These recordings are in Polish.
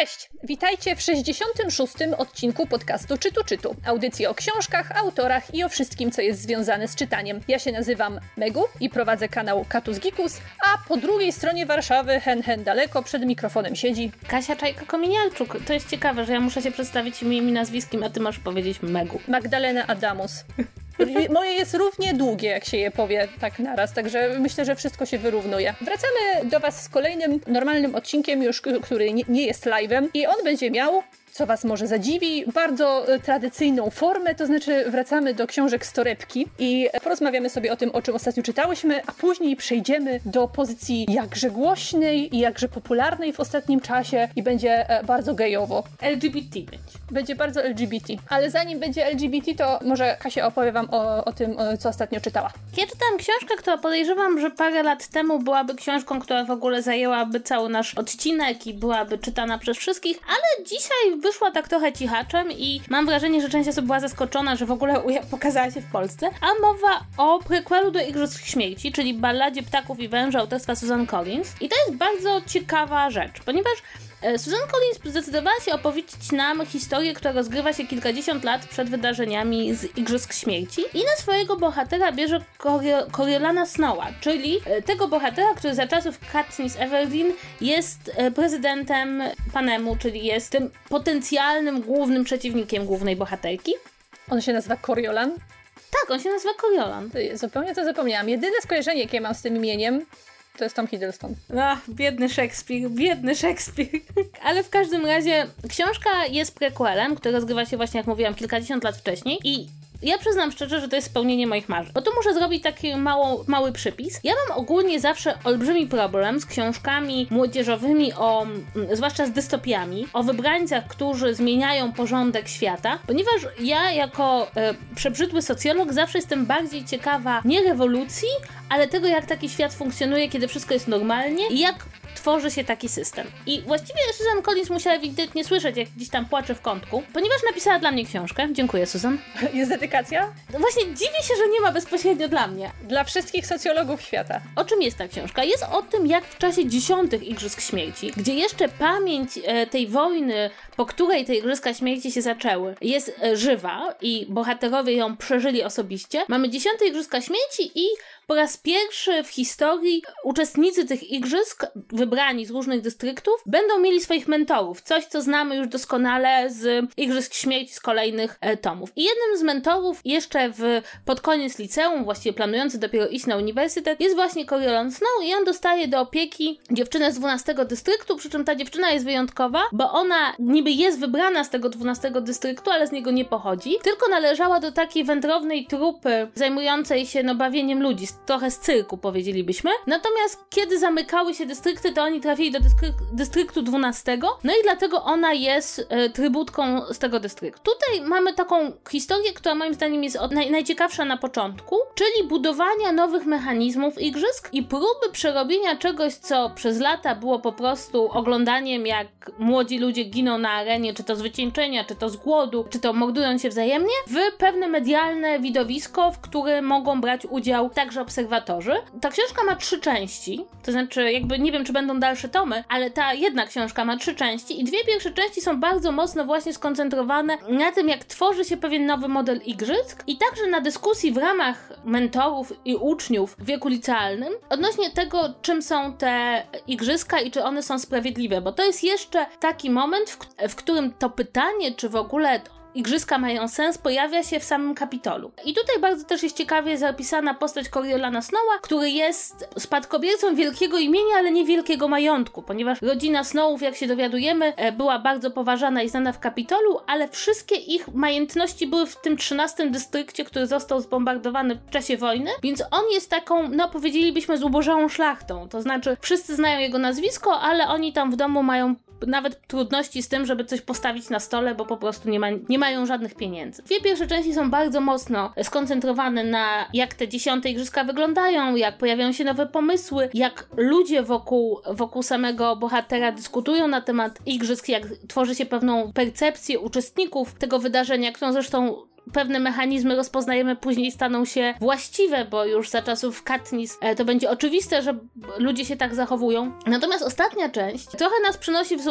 Cześć! Witajcie w 66. odcinku podcastu Czytu Czytu. Audycji o książkach, autorach i o wszystkim, co jest związane z czytaniem. Ja się nazywam Megu i prowadzę kanał Katus Gikus, a po drugiej stronie Warszawy, hen hen daleko, przed mikrofonem siedzi Kasia Czajka-Kominiarczuk. To jest ciekawe, że ja muszę się przedstawić imieniem i nazwiskiem, a ty masz powiedzieć Megu. Magdalena Adamus. Moje jest równie długie, jak się je powie tak naraz, także myślę, że wszystko się wyrównuje. Wracamy do Was z kolejnym normalnym odcinkiem, już który nie, jest live'em i on będzie miał co Was może zadziwi, bardzo e, tradycyjną formę, to znaczy wracamy do książek z torebki i porozmawiamy sobie o tym, o czym ostatnio czytałyśmy, a później przejdziemy do pozycji jakże głośnej i jakże popularnej w ostatnim czasie i będzie e, bardzo gejowo. LGBT będzie. Będzie bardzo LGBT. Ale zanim będzie LGBT, to może Kasia opowie Wam o, o tym, co ostatnio czytała. Ja czytałam książkę, która podejrzewam, że parę lat temu byłaby książką, która w ogóle zajęłaby cały nasz odcinek i byłaby czytana przez wszystkich, ale dzisiaj wyszła tak trochę cichaczem i mam wrażenie, że część osób była zaskoczona, że w ogóle pokazała się w Polsce. A mowa o prequelu do Igrzysk Śmierci, czyli balladzie Ptaków i Węża autorstwa Susan Collins. I to jest bardzo ciekawa rzecz, ponieważ Susan Collins zdecydowała się opowiedzieć nam historię, która rozgrywa się kilkadziesiąt lat przed wydarzeniami z Igrzysk Śmierci i na swojego bohatera bierze Coriolana Snowa, czyli e, tego bohatera, który za czasów Katniss Everdeen jest e, prezydentem Panemu, czyli jest tym potencjalnym głównym przeciwnikiem głównej bohaterki. On się nazywa Coriolan? Tak, on się nazywa Coriolan. Zupełnie to zapomniałam. Jedyne skojarzenie, jakie mam z tym imieniem, to jest Tom Hiddleston. Ach, biedny Szekspir, biedny Szekspir. Ale w każdym razie książka jest prequelem, który rozgrywa się właśnie, jak mówiłam, kilkadziesiąt lat wcześniej i ja przyznam szczerze, że to jest spełnienie moich marzeń. Bo tu muszę zrobić taki mało, mały przypis. Ja mam ogólnie zawsze olbrzymi problem z książkami młodzieżowymi, o, mm, zwłaszcza z dystopiami, o wybrańcach, którzy zmieniają porządek świata, ponieważ ja jako e, przebrzydły socjolog zawsze jestem bardziej ciekawa nie rewolucji, ale tego, jak taki świat funkcjonuje, kiedy wszystko jest normalnie i jak tworzy się taki system. I właściwie Susan Collins musiała ewidentnie słyszeć, jak gdzieś tam płacze w kątku, ponieważ napisała dla mnie książkę. Dziękuję, Susan. Jest dedykacja? No właśnie dziwię się, że nie ma bezpośrednio dla mnie. Dla wszystkich socjologów świata. O czym jest ta książka? Jest o tym, jak w czasie dziesiątych Igrzysk Śmierci, gdzie jeszcze pamięć e, tej wojny, po której te Igrzyska Śmierci się zaczęły, jest e, żywa i bohaterowie ją przeżyli osobiście. Mamy dziesiąte Igrzyska Śmierci i po raz pierwszy w historii uczestnicy tych igrzysk, wybrani z różnych dystryktów, będą mieli swoich mentorów. Coś, co znamy już doskonale z Igrzysk Śmierci z kolejnych e, tomów. I jednym z mentorów jeszcze w, pod koniec liceum, właściwie planujący dopiero iść na uniwersytet, jest właśnie Coriolan Snow i on dostaje do opieki dziewczynę z 12 dystryktu, przy czym ta dziewczyna jest wyjątkowa, bo ona niby jest wybrana z tego 12 dystryktu, ale z niego nie pochodzi, tylko należała do takiej wędrownej trupy zajmującej się no bawieniem ludzi, trochę z cyrku, powiedzielibyśmy. Natomiast kiedy zamykały się dystrykty, to oni trafili do dystryk dystryktu 12, no i dlatego ona jest e, trybutką z tego dystryktu. Tutaj mamy taką historię, która moim zdaniem jest od, naj, najciekawsza na początku, czyli budowania nowych mechanizmów igrzysk i próby przerobienia czegoś, co przez lata było po prostu oglądaniem, jak młodzi ludzie giną na arenie, czy to z wycieńczenia, czy to z głodu, czy to mordują się wzajemnie, w pewne medialne widowisko, w którym mogą brać udział także obserwatorzy. Ta książka ma trzy części, to znaczy jakby nie wiem, czy będą dalsze tomy, ale ta jedna książka ma trzy części i dwie pierwsze części są bardzo mocno właśnie skoncentrowane na tym, jak tworzy się pewien nowy model igrzysk i także na dyskusji w ramach mentorów i uczniów w wieku licealnym odnośnie tego, czym są te igrzyska i czy one są sprawiedliwe, bo to jest jeszcze taki moment, w, w którym to pytanie, czy w ogóle igrzyska mają sens, pojawia się w samym Kapitolu. I tutaj bardzo też jest ciekawie zapisana postać Coriolana Snowa, który jest spadkobiercą wielkiego imienia, ale niewielkiego majątku, ponieważ rodzina Snowów, jak się dowiadujemy, e, była bardzo poważana i znana w Kapitolu, ale wszystkie ich majątności były w tym 13 dystrykcie, który został zbombardowany w czasie wojny, więc on jest taką, no powiedzielibyśmy, zubożałą szlachtą. To znaczy, wszyscy znają jego nazwisko, ale oni tam w domu mają nawet trudności z tym, żeby coś postawić na stole, bo po prostu nie, ma, nie mają żadnych pieniędzy. Dwie pierwsze części są bardzo mocno skoncentrowane na jak te dziesiąte igrzyska wyglądają, jak pojawiają się nowe pomysły, jak ludzie wokół, wokół samego bohatera dyskutują na temat igrzysk, jak tworzy się pewną percepcję uczestników tego wydarzenia, którą zresztą pewne mechanizmy rozpoznajemy później staną się właściwe, bo już za czasów Katniss e, to będzie oczywiste, że ludzie się tak zachowują. Natomiast ostatnia część trochę nas przynosi w,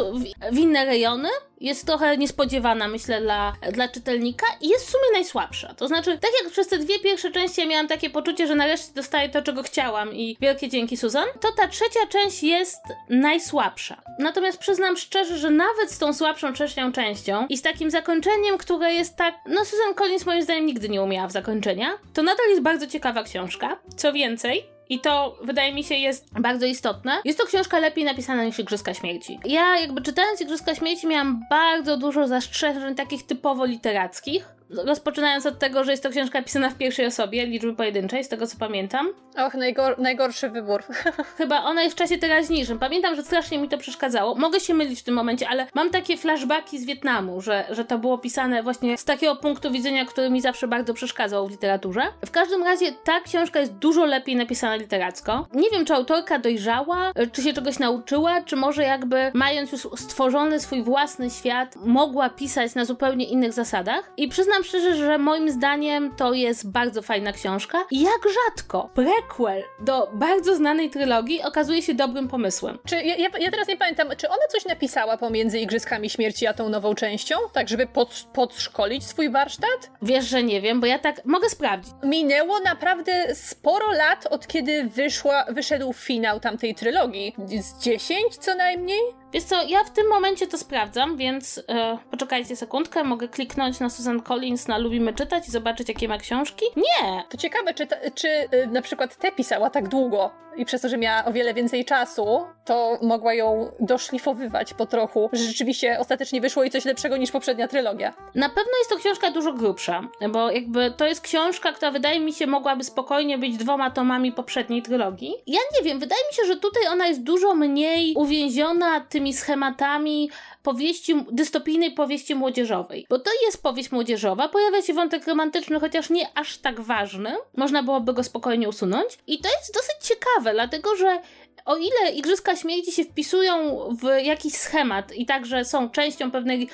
w, inne rejony, jest trochę niespodziewana, myślę, dla, dla czytelnika i jest w sumie najsłabsza. To znaczy, tak jak przez te dwie pierwsze części ja miałam takie poczucie, że nareszcie dostaję to, czego chciałam i wielkie dzięki Susan, to ta trzecia część jest najsłabsza. Natomiast przyznam szczerze, że nawet z tą słabszą trzecią częścią i z takim zakończeniem, które jest tak... No Susan Collins moim zdaniem nigdy nie umiała w zakończenia, to nadal jest bardzo ciekawa książka. Co więcej, i to wydaje mi się jest bardzo istotne. Jest to książka lepiej napisana niż Igrzyska Śmierci. Ja jakby czytając Igrzyska Śmierci miałam bardzo dużo zastrzeżeń takich typowo literackich, rozpoczynając od tego, że jest to książka pisana w pierwszej osobie, liczby pojedynczej, z tego co pamiętam. Och, najgor najgorszy wybór. Chyba ona jest w czasie teraźniejszym. Pamiętam, że strasznie mi to przeszkadzało. Mogę się mylić w tym momencie, ale mam takie flashbacki z Wietnamu, że, że to było pisane właśnie z takiego punktu widzenia, który mi zawsze bardzo przeszkadzał w literaturze. W każdym razie ta książka jest dużo lepiej napisana literacko. Nie wiem, czy autorka dojrzała, czy się czegoś nauczyła, czy może jakby mając już stworzony swój własny świat, mogła pisać na zupełnie innych zasadach. I przyznam przyznam szczerze, że moim zdaniem to jest bardzo fajna książka jak rzadko prequel do bardzo znanej trylogii okazuje się dobrym pomysłem. Czy ja, ja, ja teraz nie pamiętam, czy ona coś napisała pomiędzy Igrzyskami Śmierci a tą nową częścią? Tak, żeby pod, podszkolić swój warsztat? Wiesz, że nie wiem, bo ja tak mogę sprawdzić. Minęło naprawdę sporo lat od kiedy wyszła, wyszedł finał tamtej trylogii. Z 10 co najmniej? Wiesz co, ja w tym momencie to sprawdzam, więc e, poczekajcie sekundkę, mogę kliknąć na Susan Collins na Lubimy Czytać i zobaczyć, jakie ma książki? Nie! To ciekawe, czy, ta, czy y, na przykład te pisała tak długo i przez to, że miała o wiele więcej czasu, to mogła ją doszlifowywać po trochu, że rzeczywiście ostatecznie wyszło i coś lepszego niż poprzednia trylogia. Na pewno jest to książka dużo grubsza, bo jakby to jest książka, która wydaje mi się mogłaby spokojnie być dwoma tomami poprzedniej trylogii. Ja nie wiem, wydaje mi się, że tutaj ona jest dużo mniej uwięziona tymi schematami powieści, dystopijnej powieści młodzieżowej. Bo to jest powieść młodzieżowa, pojawia się wątek romantyczny, chociaż nie aż tak ważny. Można byłoby go spokojnie usunąć. I to jest dosyć ciekawe, dlatego że o ile Igrzyska Śmierci się wpisują w jakiś schemat i także są częścią pewnego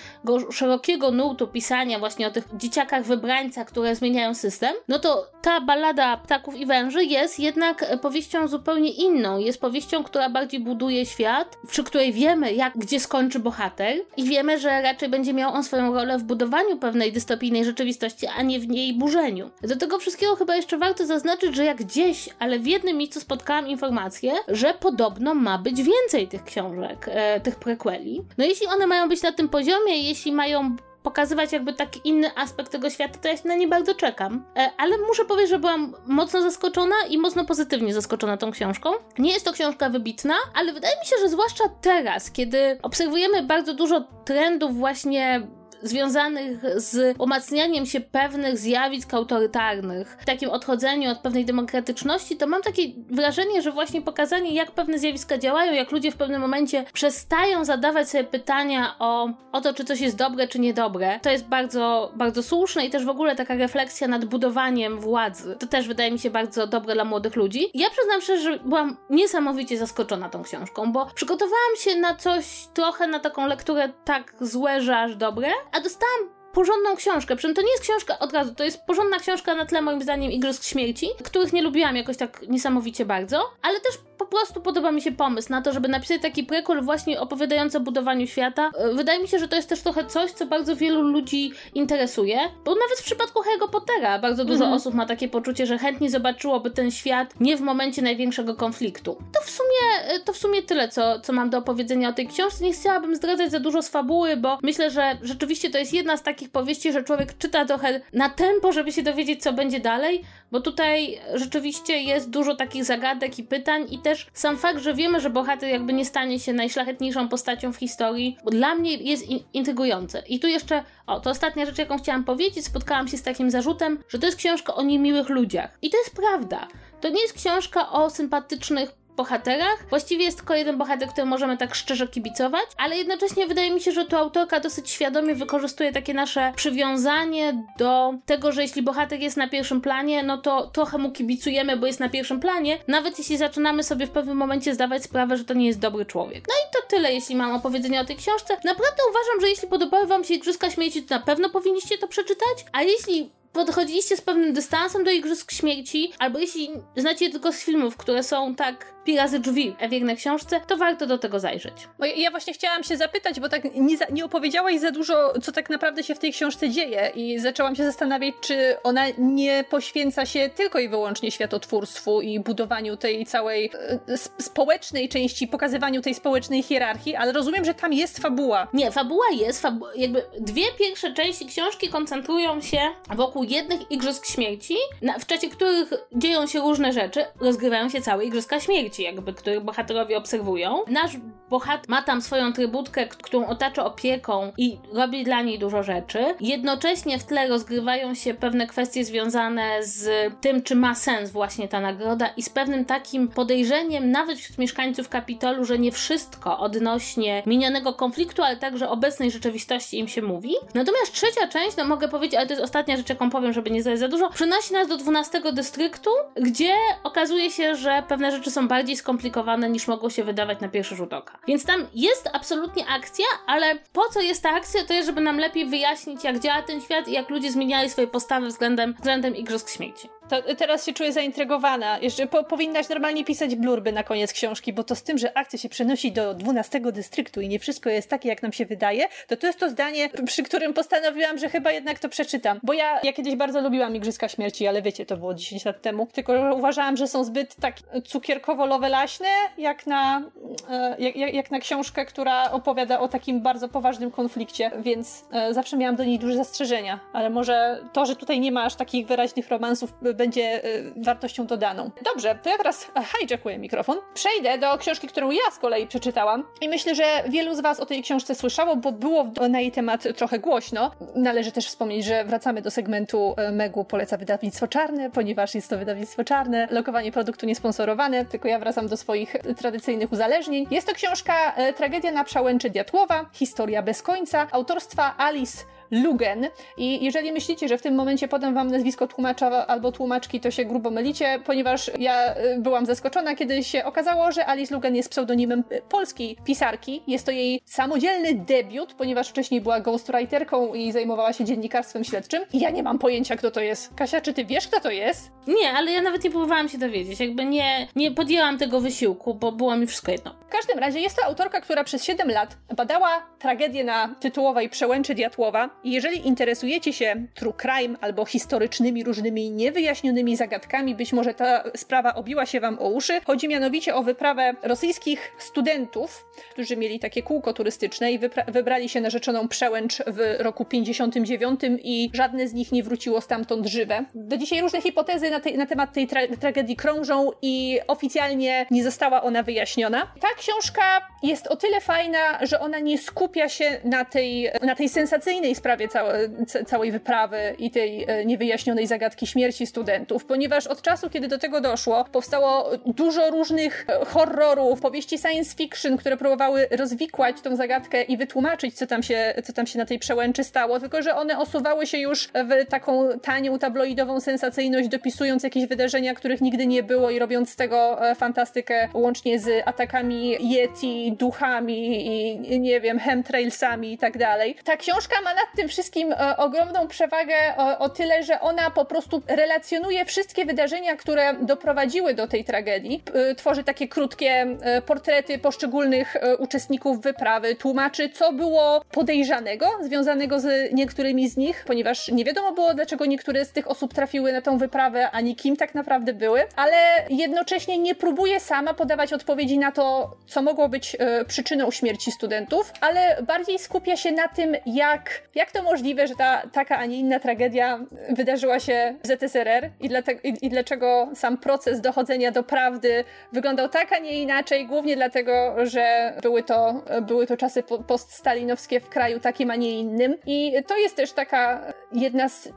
szerokiego nurtu pisania właśnie o tych dzieciakach wybrańcach, które zmieniają system, no to ta balada Ptaków i Węży jest jednak powieścią zupełnie inną. Jest powieścią, która bardziej buduje świat, przy której wiemy, jak, gdzie skończy bohater i wiemy, że raczej będzie miał on swoją rolę w budowaniu pewnej dystopijnej rzeczywistości, a nie w niej burzeniu. Do tego wszystkiego chyba jeszcze warto zaznaczyć, że jak gdzieś, ale w jednym miejscu spotkałam informację, że podobno ma być więcej tych książek, e, tych prequeli. No jeśli one mają być na tym poziomie, jeśli mają pokazywać jakby taki inny aspekt tego świata, to ja się na nie bardzo czekam. E, ale muszę powiedzieć, że byłam mocno zaskoczona i mocno pozytywnie zaskoczona tą książką. Nie jest to książka wybitna, ale wydaje mi się, że zwłaszcza teraz, kiedy obserwujemy bardzo dużo trendów właśnie związanych z umacnianiem się pewnych zjawisk autorytarnych, takim odchodzeniu od pewnej demokratyczności, to mam takie wrażenie, że właśnie pokazanie, jak pewne zjawiska działają, jak ludzie w pewnym momencie przestają zadawać sobie pytania o, o to, czy coś jest dobre, czy niedobre, to jest bardzo, bardzo słuszne i też w ogóle taka refleksja nad budowaniem władzy. To też wydaje mi się bardzo dobre dla młodych ludzi. Ja przyznam szczerze, że byłam niesamowicie zaskoczona tą książką, bo przygotowałam się na coś trochę na taką lekturę tak złe, że aż dobre, a dostałam porządną książkę. Przy czym to nie jest książka od razu, to jest porządna książka na tle moim zdaniem Igrzysk Śmierci, których nie lubiłam jakoś tak niesamowicie bardzo, ale też po prostu podoba mi się pomysł na to, żeby napisać taki prequel właśnie opowiadający o budowaniu świata. E, wydaje mi się, że to jest też trochę coś, co bardzo wielu ludzi interesuje, bo nawet w przypadku Harry'ego Pottera bardzo dużo mhm. osób ma takie poczucie, że chętnie zobaczyłoby ten świat nie w momencie największego konfliktu. To w sumie, e, to w sumie tyle, co, co mam do opowiedzenia o tej książce. Nie chciałabym zdradzać za dużo z fabuły, bo myślę, że rzeczywiście to jest jedna z takich powieści, że człowiek czyta trochę na tempo, żeby się dowiedzieć, co będzie dalej, bo tutaj rzeczywiście jest dużo takich zagadek i pytań i też sam fakt, że wiemy, że bohater jakby nie stanie się najszlachetniejszą postacią w historii, dla mnie jest in intrygujące. I tu jeszcze, o, to ostatnia rzecz, jaką chciałam powiedzieć, spotkałam się z takim zarzutem, że to jest książka o niemiłych ludziach. I to jest prawda. To nie jest książka o sympatycznych bohaterach. Właściwie jest tylko jeden bohater, który możemy tak szczerze kibicować, ale jednocześnie wydaje mi się, że tu autorka dosyć świadomie wykorzystuje takie nasze przywiązanie do tego, że jeśli bohater jest na pierwszym planie, no to trochę mu kibicujemy, bo jest na pierwszym planie, nawet jeśli zaczynamy sobie w pewnym momencie zdawać sprawę, że to nie jest dobry człowiek. No i to tyle, jeśli mam opowiedzenie o tej książce. Naprawdę uważam, że jeśli podobały Wam się Igrzyska Śmieci, to na pewno powinniście to przeczytać, a jeśli podchodziliście z pewnym dystansem do Igrzysk Śmierci, albo jeśli znacie tylko z filmów, które są tak pi razy drzwi w jednej książce, to warto do tego zajrzeć. Bo ja właśnie chciałam się zapytać, bo tak nie, za, nie opowiedziałaś za dużo, co tak naprawdę się w tej książce dzieje i zaczęłam się zastanawiać, czy ona nie poświęca się tylko i wyłącznie światotwórstwu i budowaniu tej całej e, społecznej części, pokazywaniu tej społecznej hierarchii, ale rozumiem, że tam jest fabuła. Nie, fabuła jest, fabu jakby dwie pierwsze części książki koncentrują się wokół jednych Igrzysk Śmierci, na, w czasie których dzieją się różne rzeczy, rozgrywają się całe Igrzyska Śmierci, jakby, których bohaterowie obserwują. Nasz bohater ma tam swoją trybutkę, którą otacza opieką i robi dla niej dużo rzeczy. Jednocześnie w tle rozgrywają się pewne kwestie związane z tym, czy ma sens właśnie ta nagroda i z pewnym takim podejrzeniem nawet wśród mieszkańców Kapitolu, że nie wszystko odnośnie minionego konfliktu, ale także obecnej rzeczywistości im się mówi. Natomiast trzecia część, no mogę powiedzieć, ale to jest ostatnia rzecz, jaką powiem, żeby nie zająć za dużo, przynosi nas do 12 dystryktu, gdzie okazuje się, że pewne rzeczy są bardziej skomplikowane niż mogą się wydawać na pierwszy rzut oka. Więc tam jest absolutnie akcja, ale po co jest ta akcja? To jest, żeby nam lepiej wyjaśnić, jak działa ten świat i jak ludzie zmieniali swoje postawy względem, względem Igrzysk Śmieci. To teraz się czuję zaintrygowana. Jeszcze po, powinnaś normalnie pisać blurby na koniec książki, bo to z tym, że akcja się przenosi do 12 dystryktu i nie wszystko jest takie, jak nam się wydaje, to to jest to zdanie, przy którym postanowiłam, że chyba jednak to przeczytam. Bo ja, ja kiedyś bardzo lubiłam Igrzyska Śmierci, ale wiecie, to było 10 lat temu. Tylko uważałam, że są zbyt tak cukierkowo-lowelaśne, jak na, e, jak, jak, na książkę, która opowiada o takim bardzo poważnym konflikcie, więc e, zawsze miałam do niej duże zastrzeżenia. Ale może to, że tutaj nie ma aż takich wyraźnych romansów, będzie y, wartością dodaną. Dobrze, to ja teraz hijackuję mikrofon. Przejdę do książki, którą ja z kolei przeczytałam i myślę, że wielu z Was o tej książce słyszało, bo było na jej temat trochę głośno. Należy też wspomnieć, że wracamy do segmentu y, Megu poleca wydawnictwo czarne, ponieważ jest to wydawnictwo czarne. Lokowanie produktu niesponsorowane, tylko ja wracam do swoich tradycyjnych uzależnień. Jest to książka y, Tragedia na przełęczy Diatłowa, historia bez końca, autorstwa Alice Lugen. I jeżeli myślicie, że w tym momencie podam wam nazwisko tłumacza albo tłumaczki, to się grubo mylicie, ponieważ ja y, byłam zaskoczona, kiedy się okazało, że Alice Lugen jest pseudonimem y, polskiej pisarki. Jest to jej samodzielny debiut, ponieważ wcześniej była ghostwriterką i zajmowała się dziennikarstwem śledczym. I ja nie mam pojęcia, kto to jest. Kasia, czy ty wiesz, kto to jest? Nie, ale ja nawet nie próbowałam się dowiedzieć. Jakby nie, nie podjęłam tego wysiłku, bo było mi wszystko jedno. W każdym razie jest to autorka, która przez 7 lat badała tragedię na tytułowej przełęczy Diatłowa i jeżeli interesujecie się true crime albo historycznymi różnymi niewyjaśnionymi zagadkami, być może ta sprawa obiła się wam o uszy. Chodzi mianowicie o wyprawę rosyjskich studentów, którzy mieli takie kółko turystyczne i wybrali się na rzeczoną przełęcz w roku 59 i żadne z nich nie wróciło stamtąd żywe. Do dzisiaj różne hipotezy na, tej, na temat tej tra tragedii krążą i oficjalnie nie została ona wyjaśniona. Ta książka jest o tyle fajna, że ona nie skupia się na tej, na tej sensacyjnej sprawie całe, całej wyprawy i tej e, niewyjaśnionej zagadki śmierci studentów, ponieważ od czasu, kiedy do tego doszło, powstało dużo różnych e, horrorów, powieści science fiction, które próbowały rozwikłać tą zagadkę i wytłumaczyć, co tam się, co tam się na tej przełęczy stało, tylko że one osuwały się już w taką tanią, tabloidową sensacyjność, dopisując jakieś wydarzenia, których nigdy nie było i robiąc z tego e, fantastykę łącznie z atakami Yeti, duchami i nie wiem, chemtrailsami i tak dalej. Ta książka ma nad tym wszystkim e, ogromną przewagę o, o, tyle, że ona po prostu relacjonuje wszystkie wydarzenia, które doprowadziły do tej tragedii. E, tworzy takie krótkie e, portrety poszczególnych uczestników wyprawy, tłumaczy, co było podejrzanego związanego z niektórymi z nich, ponieważ nie wiadomo było, dlaczego niektóre z tych osób trafiły na tą wyprawę, ani kim tak naprawdę były, ale jednocześnie nie próbuje sama podawać odpowiedzi na to, co mogło być przyczyną śmierci studentów, ale bardziej skupia się na tym, jak, jak to możliwe, że ta taka, a nie inna tragedia wydarzyła się w ZSRR i, dlatego, i, i dlaczego sam proces dochodzenia do prawdy wyglądał tak, a nie inaczej, głównie dlatego, że były to, były to czasy poststalinowskie w kraju takim, a nie innym. I to jest też taka jedna z,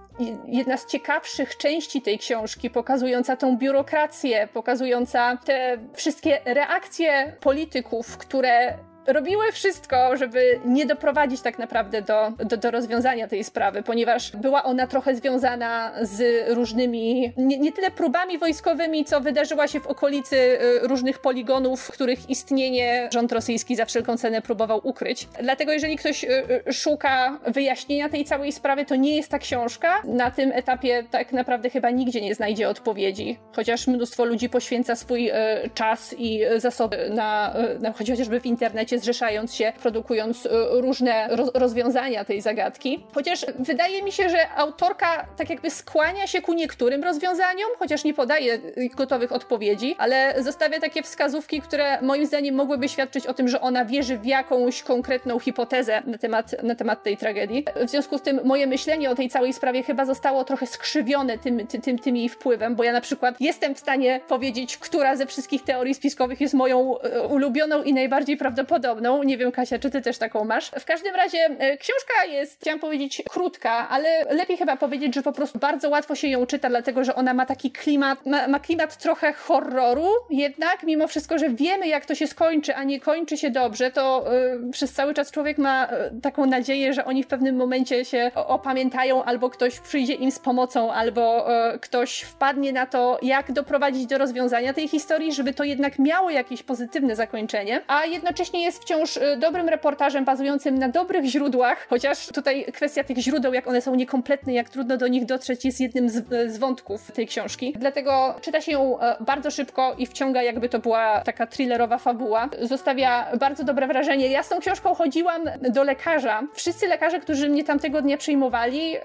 jedna z ciekawszych części tej książki, pokazująca tą biurokrację, pokazująca te wszystkie reakcje polityków, które robiły wszystko, żeby nie doprowadzić tak naprawdę do, do, do, rozwiązania tej sprawy, ponieważ była ona trochę związana z różnymi, nie, nie, tyle próbami wojskowymi, co wydarzyła się w okolicy y, różnych poligonów, których istnienie rząd rosyjski za wszelką cenę próbował ukryć. Dlatego jeżeli ktoś y, y, szuka wyjaśnienia tej całej sprawy, to nie jest ta książka. Na tym etapie tak naprawdę chyba nigdzie nie znajdzie odpowiedzi, chociaż mnóstwo ludzi poświęca swój czas i zasoby na, na chociażby w internecie zrzeszając się, produkując y, różne rozwiązania tej zagadki. Chociaż wydaje mi się, że autorka tak jakby skłania się ku niektórym rozwiązaniom, chociaż nie podaje gotowych odpowiedzi, ale zostawia takie wskazówki, które moim zdaniem mogłyby świadczyć o tym, że ona wierzy w jakąś konkretną hipotezę na temat, na temat tej tragedii. W związku z tym moje myślenie o tej całej sprawie chyba zostało trochę skrzywione tym, tym, tym, tym jej wpływem, bo ja na przykład jestem w stanie powiedzieć, która ze wszystkich teorii spiskowych jest moją y, ulubioną i najbardziej prawdopodobną podobną. Nie wiem, Kasia, czy ty też taką masz. W każdym razie e, książka jest, chciałam powiedzieć, krótka, ale lepiej chyba powiedzieć, że po prostu bardzo łatwo się ją czyta, dlatego że ona ma taki klimat, ma, ma klimat trochę horroru, jednak mimo wszystko, że wiemy, jak to się skończy, a nie kończy się dobrze, to y, przez cały czas człowiek ma y, taką nadzieję, że oni w pewnym momencie się opamiętają, albo ktoś przyjdzie im z pomocą, albo y, ktoś wpadnie na to, jak doprowadzić do rozwiązania tej historii, żeby to jednak miało jakieś pozytywne zakończenie, a jednocześnie jest jest wciąż y, dobrym reportażem bazującym na dobrych źródłach, chociaż tutaj kwestia tych źródeł, jak one są niekompletne, jak trudno do nich dotrzeć, jest jednym z, y, z wątków tej książki. Dlatego czyta się ją y, bardzo szybko i wciąga, jakby to była taka thrillerowa fabuła. Zostawia bardzo dobre wrażenie. Ja z tą książką chodziłam do lekarza. Wszyscy lekarze, którzy mnie tamtego dnia przyjmowali,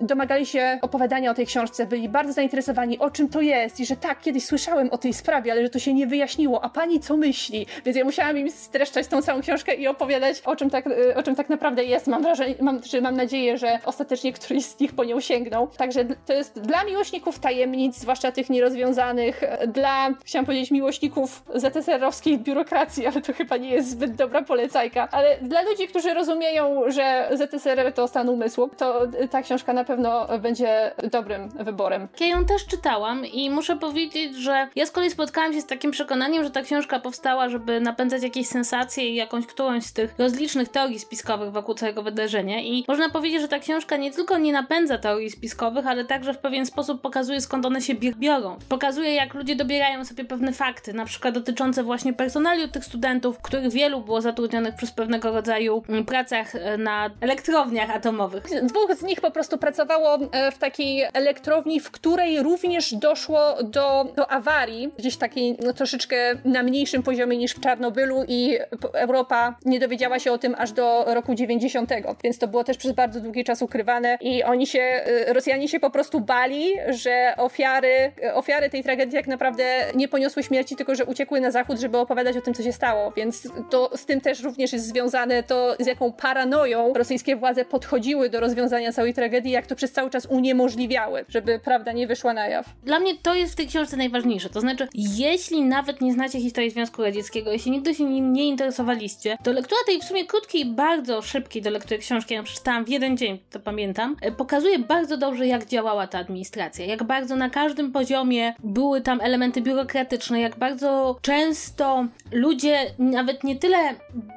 domagali się opowiadania o tej książce, byli bardzo zainteresowani, o czym to jest i że tak, kiedyś słyszałem o tej sprawie, ale że to się nie wyjaśniło, a pani co myśli? Więc ja musiałam im streszczać tą całą książkę i opowiadać o czym tak, y, o czym tak naprawdę jest. Mam wrażenie, mam, czy mam nadzieję, że ostatecznie któryś z nich po nią sięgnął. Także to jest dla miłośników tajemnic, zwłaszcza tych nierozwiązanych, dla, chciałam powiedzieć, miłośników ZSR-owskiej biurokracji, ale to chyba nie jest zbyt dobra polecajka, ale dla ludzi, którzy rozumieją, że ZSR to stan umysłu, to ta książka na pewno będzie dobrym wyborem. Ja ją też czytałam i muszę powiedzieć, że ja z kolei spotkałam się z takim przekonaniem, że ta książka powstała, żeby napędzać jakieś sensacje jakąś którąś z tych rozlicznych teorii spiskowych wokół całego wydarzenia i można powiedzieć, że ta książka nie tylko nie napędza teorii spiskowych, ale także w pewien sposób pokazuje skąd one się biorą. Pokazuje jak ludzie dobierają sobie pewne fakty, na przykład dotyczące właśnie personaliu tych studentów, których wielu było zatrudnionych przez pewnego rodzaju mm, pracach e, na elektrowniach atomowych. Dwóch z nich po prostu pracowało e, w takiej elektrowni, w której również doszło do, do awarii, gdzieś takiej no, troszeczkę na mniejszym poziomie niż w Czarnobylu i Europa nie dowiedziała się o tym aż do roku 90, więc to było też przez bardzo długi czas ukrywane i oni się, y, Rosjanie się po prostu bali, że ofiary, ofiary tej tragedii tak naprawdę nie poniosły śmierci, tylko że uciekły na zachód, żeby opowiadać o tym, co się stało, więc to z tym też również jest związane to, z jaką paranoją rosyjskie władze podchodziły do rozwiązania całej tragedii, jak to przez cały czas uniemożliwiały, żeby prawda nie wyszła na jaw. Dla mnie to jest w tej książce najważniejsze, to znaczy, jeśli nawet nie znacie historii Związku Radzieckiego, jeśli nigdy się nim nie interesujecie, interesowaliście, to lektura tej w sumie krótkiej, bardzo szybkiej do lektury książki, ja przeczytałam w jeden dzień, to pamiętam, e, pokazuje bardzo dobrze, jak działała ta administracja, jak bardzo na każdym poziomie były tam elementy biurokratyczne, jak bardzo często ludzie nawet nie tyle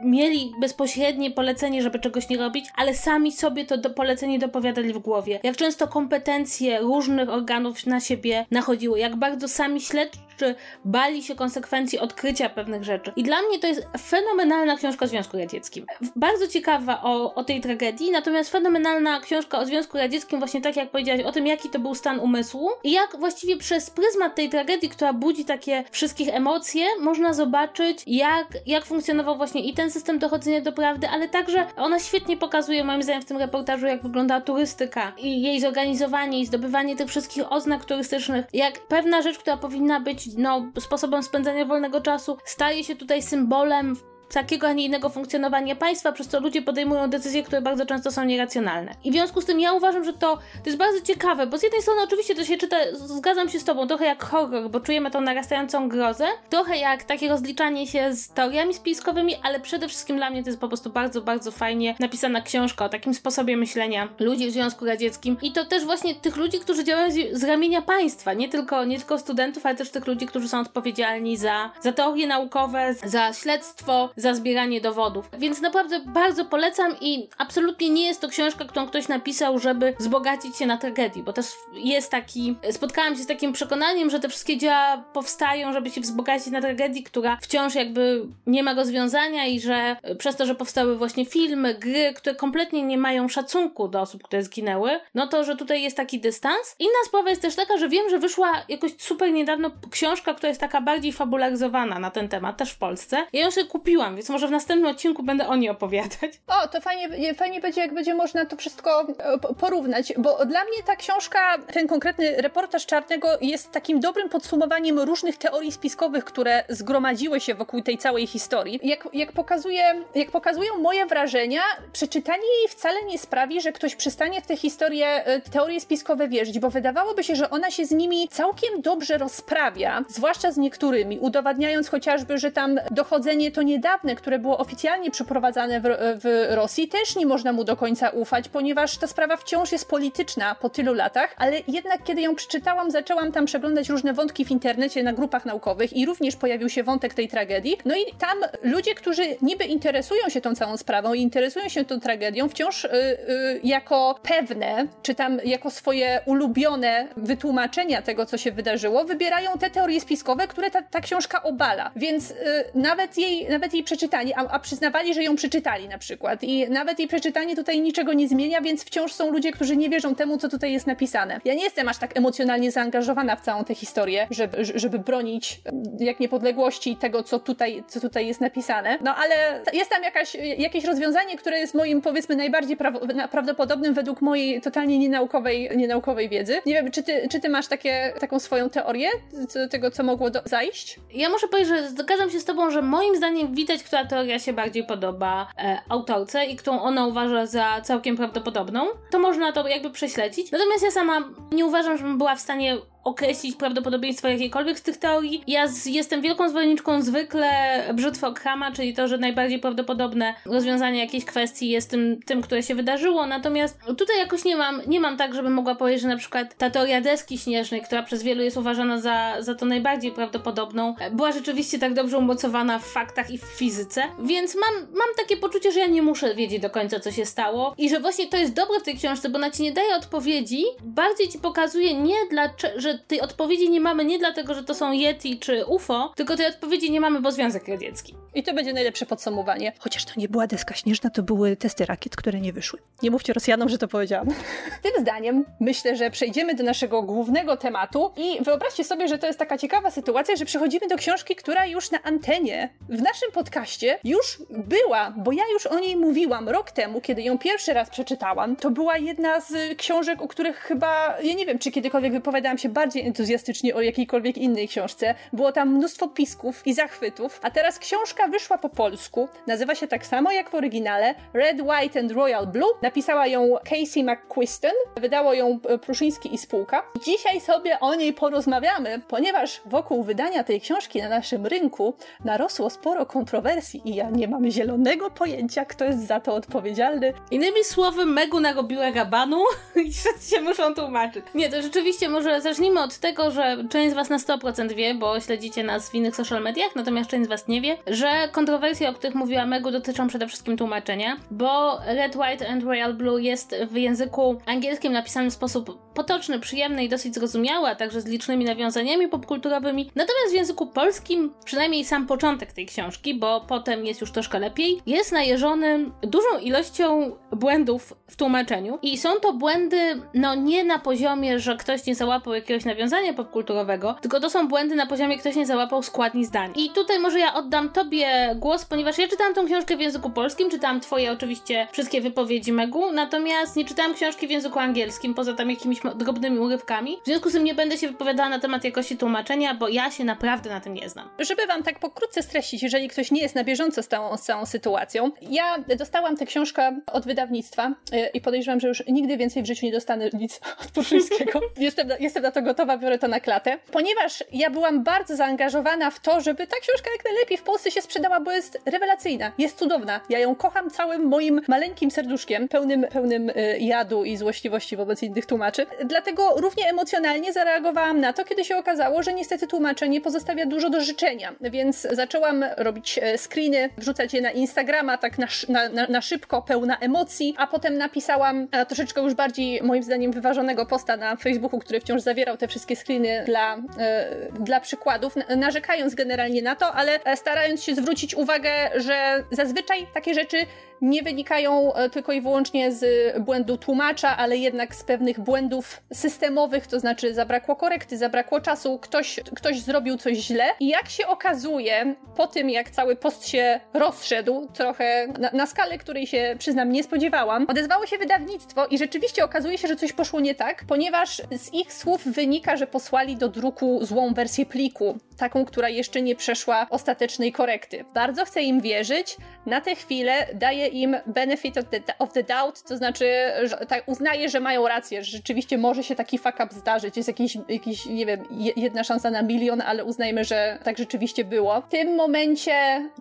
mieli bezpośrednie polecenie, żeby czegoś nie robić, ale sami sobie to do polecenie dopowiadali w głowie. Jak często kompetencje różnych organów na siebie nachodziły, jak bardzo sami śledczy bali się konsekwencji odkrycia pewnych rzeczy. I dla mnie to jest fenomenalna książka o Związku Radzieckim. Bardzo ciekawa o, o tej tragedii, natomiast fenomenalna książka o Związku Radzieckim, właśnie tak jak powiedziałaś, o tym, jaki to był stan umysłu i jak właściwie przez pryzmat tej tragedii, która budzi takie wszystkich emocje, można zobaczyć, jak, jak funkcjonował właśnie i ten system dochodzenia do prawdy, ale także ona świetnie pokazuje, moim zdaniem, w tym reportażu, jak wygląda turystyka i jej zorganizowanie i zdobywanie tych wszystkich oznak turystycznych, jak pewna rzecz, która powinna być no, sposobem spędzania wolnego czasu, staje się tutaj symbolem takiego, a nie innego funkcjonowania państwa, przez co ludzie podejmują decyzje, które bardzo często są nieracjonalne. I w związku z tym ja uważam, że to, to jest bardzo ciekawe, bo z jednej strony oczywiście to się czyta, zgadzam się z tobą, trochę jak horror, bo czujemy tą narastającą grozę, trochę jak takie rozliczanie się z teoriami spiskowymi, ale przede wszystkim dla mnie to jest po prostu bardzo, bardzo fajnie napisana książka o takim sposobie myślenia ludzi w Związku Radzieckim i to też właśnie tych ludzi, którzy działają z, z ramienia państwa, nie tylko, nie tylko studentów, ale też tych ludzi, którzy są odpowiedzialni za, za teorie naukowe, za śledztwo, za zbieranie dowodów. Więc naprawdę bardzo polecam i absolutnie nie jest to książka, którą ktoś napisał, żeby wzbogacić się na tragedii, bo też jest taki. Spotkałam się z takim przekonaniem, że te wszystkie dzieła powstają, żeby się wzbogacić na tragedii, która wciąż jakby nie ma rozwiązania i że przez to, że powstały właśnie filmy, gry, które kompletnie nie mają szacunku do osób, które zginęły, no to, że tutaj jest taki dystans. Inna sprawa jest też taka, że wiem, że wyszła jakoś super niedawno książka, która jest taka bardziej fabularyzowana na ten temat, też w Polsce. Ja ją sobie kupiłam więc może w następnym odcinku będę o niej opowiadać. O, to fajnie, fajnie będzie, jak będzie można to wszystko e, porównać, bo dla mnie ta książka, ten konkretny reportaż Czarnego jest takim dobrym podsumowaniem różnych teorii spiskowych, które zgromadziły się wokół tej całej historii. Jak, jak, pokazuje, jak pokazują moje wrażenia, przeczytanie jej wcale nie sprawi, że ktoś przestanie w te historie, e, teorie spiskowe wierzyć, bo wydawałoby się, że ona się z nimi całkiem dobrze rozprawia, zwłaszcza z niektórymi, udowadniając chociażby, że tam dochodzenie to niedawne które było oficjalnie przeprowadzane w, w Rosji, też nie można mu do końca ufać, ponieważ ta sprawa wciąż jest polityczna po tylu latach, ale jednak kiedy ją przeczytałam, zaczęłam tam przeglądać różne wątki w internecie na grupach naukowych i również pojawił się wątek tej tragedii. No i tam ludzie, którzy niby interesują się tą całą sprawą i interesują się tą tragedią, wciąż y, y, jako pewne, czy tam jako swoje ulubione wytłumaczenia tego, co się wydarzyło, wybierają te teorie spiskowe, które ta, ta książka obala. Więc y, nawet jej, nawet jej przeczytanie, a, a, przyznawali, że ją przeczytali na przykład. I nawet jej przeczytanie tutaj niczego nie zmienia, więc wciąż są ludzie, którzy nie wierzą temu, co tutaj jest napisane. Ja nie jestem aż tak emocjonalnie zaangażowana w całą tę historię, żeby, żeby bronić jak niepodległości tego, co tutaj, co tutaj jest napisane. No ale jest tam jakaś, jakieś rozwiązanie, które jest moim, powiedzmy, najbardziej pra- prawdopodobnym według mojej totalnie nienaukowej, nienaukowej wiedzy. Nie wiem, czy ty, czy ty masz takie, taką swoją teorię tego, co mogło do- zajść? Ja muszę powiedzieć, że zgadzam się z tobą, że moim zdaniem widać która teoria się bardziej podoba e, autorce i którą ona uważa za całkiem prawdopodobną, to można to jakby prześledzić. Natomiast ja sama nie uważam, żebym była w stanie określić prawdopodobieństwo jakiejkolwiek z tych teorii. Ja z, jestem wielką zwolenniczką zwykle brzytwy Ockhama, czyli to, że najbardziej prawdopodobne rozwiązanie jakiejś kwestii jest tym, tym, które się wydarzyło. Natomiast tutaj jakoś nie mam, nie mam tak, żebym mogła powiedzieć, że na przykład ta teoria deski śnieżnej, która przez wielu jest uważana za, za to najbardziej prawdopodobną, była rzeczywiście tak dobrze umocowana w faktach i w fizyce. Więc mam, mam takie poczucie, że ja nie muszę wiedzieć do końca, co się stało i że właśnie to jest dobre w tej książce, bo ona ci nie daje odpowiedzi, bardziej ci pokazuje nie dlaczego, że tej odpowiedzi nie mamy nie dlatego, że to są Yeti czy UFO, tylko tej odpowiedzi nie mamy, bo Związek Radziecki. I to będzie najlepsze podsumowanie. Chociaż to nie była deska śnieżna, to były testy rakiet, które nie wyszły. Nie mówcie Rosjanom, że to powiedziałam. Tym zdaniem myślę, że przejdziemy do naszego głównego tematu i wyobraźcie sobie, że to jest taka ciekawa sytuacja, że przechodzimy do książki, która już na antenie w naszym podcaście już była, bo ja już o niej mówiłam rok temu, kiedy ją pierwszy raz przeczytałam. To była jedna z książek, o których chyba, ja nie wiem, czy kiedykolwiek wypowiadałam się bardziej entuzjastycznie o jakiejkolwiek innej książce. Było tam mnóstwo pisków i zachwytów, a teraz książka wyszła po polsku. Nazywa się tak samo jak w oryginale Red, White and Royal Blue. Napisała ją Casey McQuiston, wydało ją e, Pruszyński i spółka. Dzisiaj sobie o niej porozmawiamy, ponieważ wokół wydania tej książki na naszym rynku narosło sporo kontrowersji i ja nie mam zielonego pojęcia, kto jest za to odpowiedzialny. Innymi słowy, Megu narobiła gabanu i wszyscy się muszą tłumaczyć. Nie, to rzeczywiście może zacznijmy od tego, że część z Was na 100% wie, bo śledzicie nas w innych social mediach, natomiast część z Was nie wie, że kontrowersje, o których mówiła Megu, dotyczą przede wszystkim tłumaczenia, bo Red, White and Royal Blue jest w języku angielskim napisany w sposób potoczny, przyjemny i dosyć zrozumiały, a także z licznymi nawiązaniami popkulturowymi. Natomiast w języku polskim, przynajmniej sam początek tej książki, bo potem jest już troszkę lepiej, jest najeżony dużą ilością błędów w tłumaczeniu. I są to błędy, no nie na poziomie, że ktoś nie załapał jakiegoś nawiązania popkulturowego, tylko to są błędy na poziomie ktoś nie załapał składni zdań. I tutaj może ja oddam tobie głos, ponieważ ja czytałam tą książkę w języku polskim, czytałam twoje oczywiście wszystkie wypowiedzi Megu, natomiast nie czytałam książki w języku angielskim, poza tam jakimiś drobnymi urywkami. W związku z tym nie będę się wypowiadała na temat jakości tłumaczenia, bo ja się naprawdę na tym nie znam. Żeby wam tak pokrótce streścić, jeżeli ktoś nie jest na bieżąco z całą, z całą sytuacją, ja dostałam tę książkę od wydawnictwa y, i podejrzewam, że już nigdy więcej w życiu nie dostanę nic od Puszyńskiego. jestem, na, jestem na to gotowa, biorę to na klatę. Ponieważ ja byłam bardzo zaangażowana w to, żeby ta książka jak najlepiej w Polsce się sprzedała, bo jest rewelacyjna, jest cudowna. Ja ją kocham całym moim maleńkim serduszkiem, pełnym, pełnym y, jadu i złośliwości wobec innych tłumaczy. Dlatego równie emocjonalnie zareagowałam na to, kiedy się okazało, że niestety tłumaczenie pozostawia dużo do życzenia, więc zaczęłam robić e, screeny, wrzucać je na Instagrama tak na, na, na, szybko, pełna emocji, a potem napisałam e, troszeczkę już bardziej moim zdaniem wyważonego posta na Facebooku, który wciąż zawierał te wszystkie screeny dla, e, dla przykładów, narzekając generalnie na to, ale starając się zwrócić uwagę, że zazwyczaj takie rzeczy nie wynikają e, tylko i wyłącznie z błędu tłumacza, ale jednak z pewnych błędów systemowych, to znaczy zabrakło korekty, zabrakło czasu, ktoś, ktoś zrobił coś źle. I jak się okazuje, po tym jak cały post się rozszedł, trochę na, na skalę, której się przyznam nie spodziewałam, odezwało się wydawnictwo i rzeczywiście okazuje się, że coś poszło nie tak, ponieważ z ich słów wynika, że posłali do druku złą wersję pliku, taką, która jeszcze nie przeszła ostatecznej korekty. Bardzo chcę im wierzyć, na tę chwilę daję im benefit of the, of the doubt, to znaczy że, tak, uznaję, że mają rację, że rzeczywiście może się taki fuck up zdarzyć, jest jakiś, jakiś nie wiem, jedna szansa na milion, ale uznajmy, że tak rzeczywiście było. W tym momencie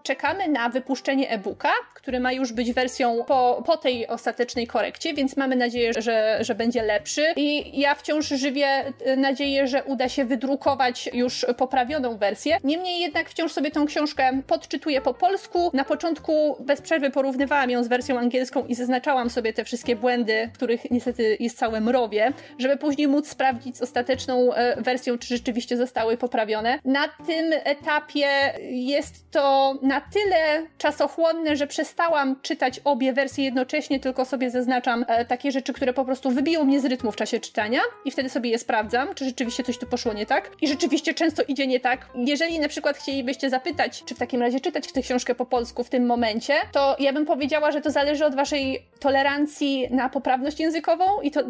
czekamy na wypuszczenie e-booka, który ma już być wersją po, po tej ostatecznej korekcie, więc mamy nadzieję, że, że będzie lepszy i ja wciąż żywię e, nadzieję, że uda się wydrukować już poprawioną wersję. Niemniej jednak wciąż sobie tą książkę podczytuję po polsku. Na początku bez przerwy porównywałam porównywałam ją z wersją angielską i zaznaczałam sobie te wszystkie błędy, których niestety jest całe mrowie, żeby później móc sprawdzić z ostateczną e, wersją, czy rzeczywiście zostały poprawione. Na tym etapie jest to na tyle czasochłonne, że przestałam czytać obie wersje jednocześnie, tylko sobie zaznaczam e, takie rzeczy, które po prostu wybiją mnie z rytmu w czasie czytania i wtedy sobie je sprawdzam, czy rzeczywiście coś tu poszło nie tak. I rzeczywiście często idzie nie tak. Jeżeli na przykład chcielibyście zapytać, czy w takim razie czytać tę książkę po polsku w tym momencie, to ja bym powiedziała, że to zależy od waszej tolerancji na poprawność językową i to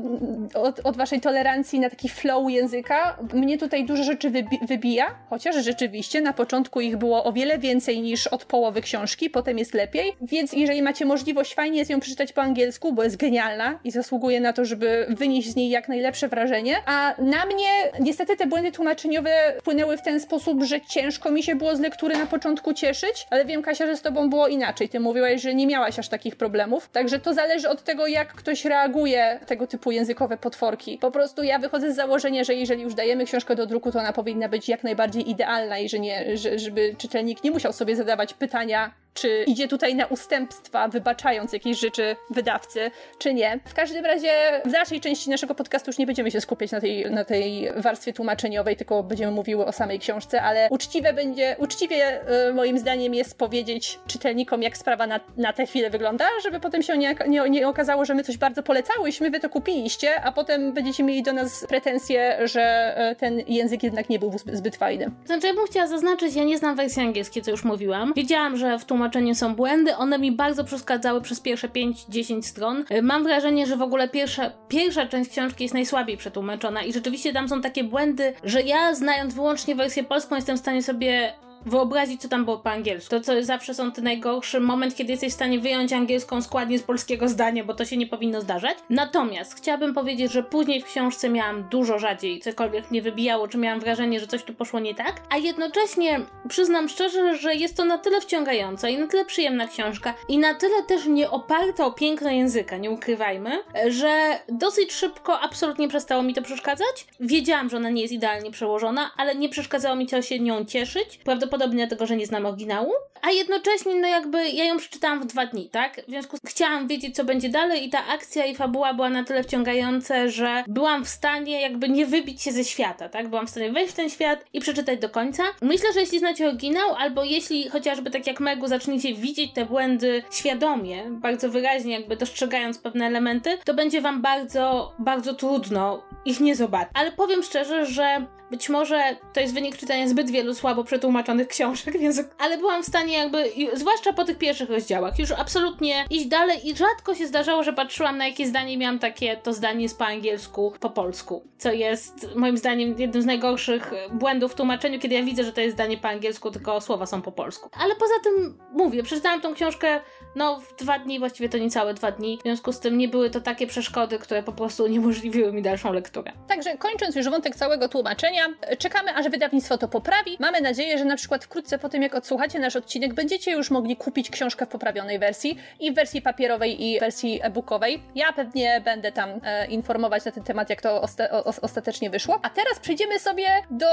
od, od waszej tolerancji na taki flow języka. Mnie tutaj dużo rzeczy wybi wybija, chociaż rzeczywiście na początku ich było o wiele więcej niż od połowy książki, potem jest lepiej. Więc jeżeli macie możliwość, fajnie jest ją przeczytać po angielsku, bo jest genialna i zasługuje na to, żeby wynieść z niej jak najlepsze wrażenie. A na mnie niestety te błędy tłumaczeniowe wpłynęły w ten sposób, że ciężko mi się było z lektury na początku cieszyć, ale wiem, Kasia, że z tobą było inaczej. Ty mówiłaś, że nie miałaś aż takich problemów. Także to zależy od tego, jak ktoś reaguje tego typu językowe potworki. Po prostu ja wychodzę z założenia, że jeżeli już dajemy książkę do druku, to ona powinna być jak najbardziej idealna i że nie, że, żeby czytelnik nie musiał sobie zadawać pytania, czy idzie tutaj na ustępstwa, wybaczając jakieś rzeczy wydawcy, czy nie. W każdym razie w dalszej części naszego podcastu już nie będziemy się skupiać na tej, na tej warstwie tłumaczeniowej, tylko będziemy mówiły o samej książce, ale uczciwe będzie, uczciwie y, moim zdaniem jest powiedzieć czytelnikom, jak sprawa na, na tę chwilę wygląda, żeby potem się nie, nie, nie okazało, że my coś bardzo polecałyśmy, wy to kupiliście, a potem będziecie mieli do nas pretensje, że y, ten język jednak nie był zbyt fajny. Znaczy, ja bym chciała zaznaczyć, ja nie znam wersji angielskiej, co już mówiłam. Wiedziałam, że w tłumaczeniu tłumaczeniu są błędy. One mi bardzo przeszkadzały przez pierwsze 5-10 stron. Y, mam wrażenie, że w ogóle pierwsza, pierwsza część książki jest najsłabiej przetłumaczona i rzeczywiście tam są takie błędy, że ja znając wyłącznie wersję polską jestem w stanie sobie wyobrazić, co tam było po angielsku. To, co zawsze są ten najgorszy moment, kiedy jesteś w stanie wyjąć angielską składnię z polskiego zdania, bo to się nie powinno zdarzać. Natomiast chciałabym powiedzieć, że później w książce miałam dużo rzadziej cokolwiek mnie wybijało, czy miałam wrażenie, że coś tu poszło nie tak, a jednocześnie przyznam szczerze, że jest to na tyle wciągająca i na tyle przyjemna książka i na tyle też nie oparta o piękno języka, nie ukrywajmy, że dosyć szybko absolutnie przestało mi to przeszkadzać. Wiedziałam, że ona nie jest idealnie przełożona, ale nie przeszkadzało mi się nią cieszyć. Prawdopodobnie prawdopodobnie dlatego, że nie znam oryginału, a jednocześnie no jakby ja ją przeczytałam w dwa dni, tak? W związku z chciałam wiedzieć, co będzie dalej i ta akcja i fabuła była na tyle wciągająca, że byłam w stanie jakby nie wybić się ze świata, tak? Byłam w stanie wejść w ten świat i przeczytać do końca. Myślę, że jeśli znacie oryginał, albo jeśli chociażby tak jak Megu zaczniecie widzieć te błędy świadomie, bardzo wyraźnie jakby dostrzegając pewne elementy, to będzie wam bardzo, bardzo trudno ich nie zobaczyć. Ale powiem szczerze, że być może to jest wynik czytania zbyt wielu słabo przetłumaczonych książek, więc... ale byłam w stanie jakby, zwłaszcza po tych pierwszych rozdziałach, już absolutnie iść dalej i rzadko się zdarzało, że patrzyłam na jakieś zdanie miałam takie, to zdanie jest po angielsku, po polsku, co jest moim zdaniem jednym z najgorszych błędów w tłumaczeniu, kiedy ja widzę, że to jest zdanie po angielsku, tylko słowa są po polsku. Ale poza tym, mówię, przeczytałam tą książkę no w dwa dni, właściwie to niecałe dwa dni, w związku z tym nie były to takie przeszkody, które po prostu uniemożliwiły mi dalszą lekturę. Także kończąc już wątek całego tłumaczenia, czekamy aż wydawnictwo to poprawi. Mamy nadzieję, że na przykład wkrótce po tym jak odsłuchacie nasz odcinek, będziecie już mogli kupić książkę w poprawionej wersji i w wersji papierowej i wersji e-bookowej. Ja pewnie będę tam e, informować na ten temat, jak to osta o, ostatecznie wyszło. A teraz przejdziemy sobie do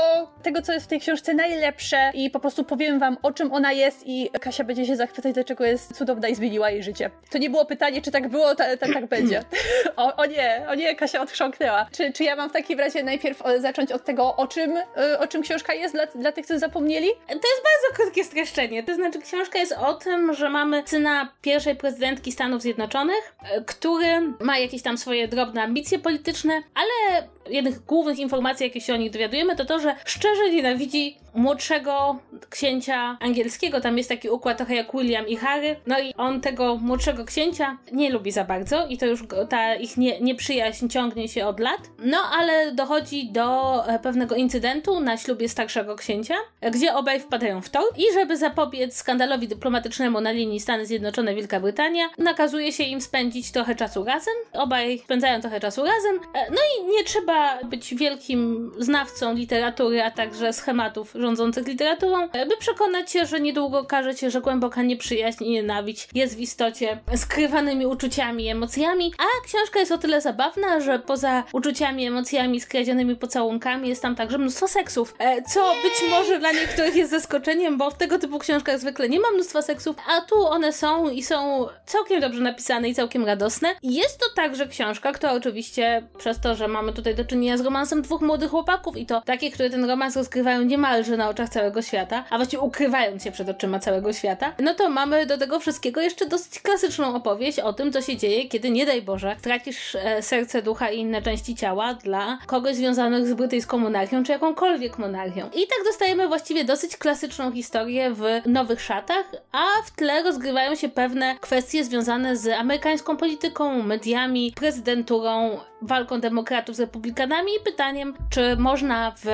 tego, co jest w tej książce najlepsze i po prostu powiem wam, o czym ona jest i Kasia będzie się zachwycać, dlaczego jest cudowna i zmieniła jej życie. To nie było pytanie, czy tak było, ta, ta, tak będzie. O, o, nie, o nie, Kasia odchrząknęła. Czy, czy ja mam w takim razie najpierw e, zacząć od tego, o czym, e, o czym książka jest dla, dla tych, co zapomnieli? To jest bardzo krótkie streszczenie. To znaczy, książka jest o tym, że mamy syna pierwszej prezydentki Stanów Zjednoczonych, e, który ma jakieś tam swoje drobne ambicje polityczne, ale jednych głównych informacji, jakie się o nich dowiadujemy, to to, że szczerze nienawidzi młodszego księcia angielskiego. Tam jest taki układ trochę jak William i Harry. No i on tego młodszego księcia nie lubi za bardzo i to już ta ich nie, nieprzyjaźń ciągnie się od lat. No ale dochodzi do e, pewnego incydentu na ślubie starszego księcia, gdzie obaj wpadają w tor i żeby zapobiec skandalowi dyplomatycznemu na linii Stany Zjednoczone-Wielka Brytania, nakazuje się im spędzić trochę czasu razem. Obaj spędzają trochę czasu razem. E, no i nie trzeba być wielkim znawcą literatury, a także schematów rządzących literaturą, by przekonać się, że niedługo okaże się, że głęboka nieprzyjaźń i nienawiść jest w istocie skrywanymi uczuciami i emocjami, a książka jest o tyle zabawna, że poza uczuciami, emocjami, skradzionymi pocałunkami jest tam także mnóstwo seksów, e, co być może dla niektórych jest zaskoczeniem, bo w tego typu książkach zwykle nie ma mnóstwa seksów, a tu one są i są całkiem dobrze napisane i całkiem radosne. Jest to także książka, która oczywiście przez to, że mamy tutaj do czynienia z romansem dwóch młodych chłopaków i to takie, które ten romans rozgrywają niemalże na oczach całego świata, a właściwie ukrywając się przed oczyma całego świata, no to mamy do tego wszystkiego jeszcze dosyć klasyczną opowieść o tym, co się dzieje, kiedy nie daj Boże tracisz e, serce, ducha i inne części ciała dla kogoś związanych z brytyjską monarchią, czy jakąkolwiek monarchią. I tak dostajemy właściwie dosyć klasyczną historię w nowych szatach, a w tle rozgrywają się pewne kwestie związane z amerykańską polityką, mediami, prezydenturą, walką demokratów z republikanami i pytaniem, czy można w,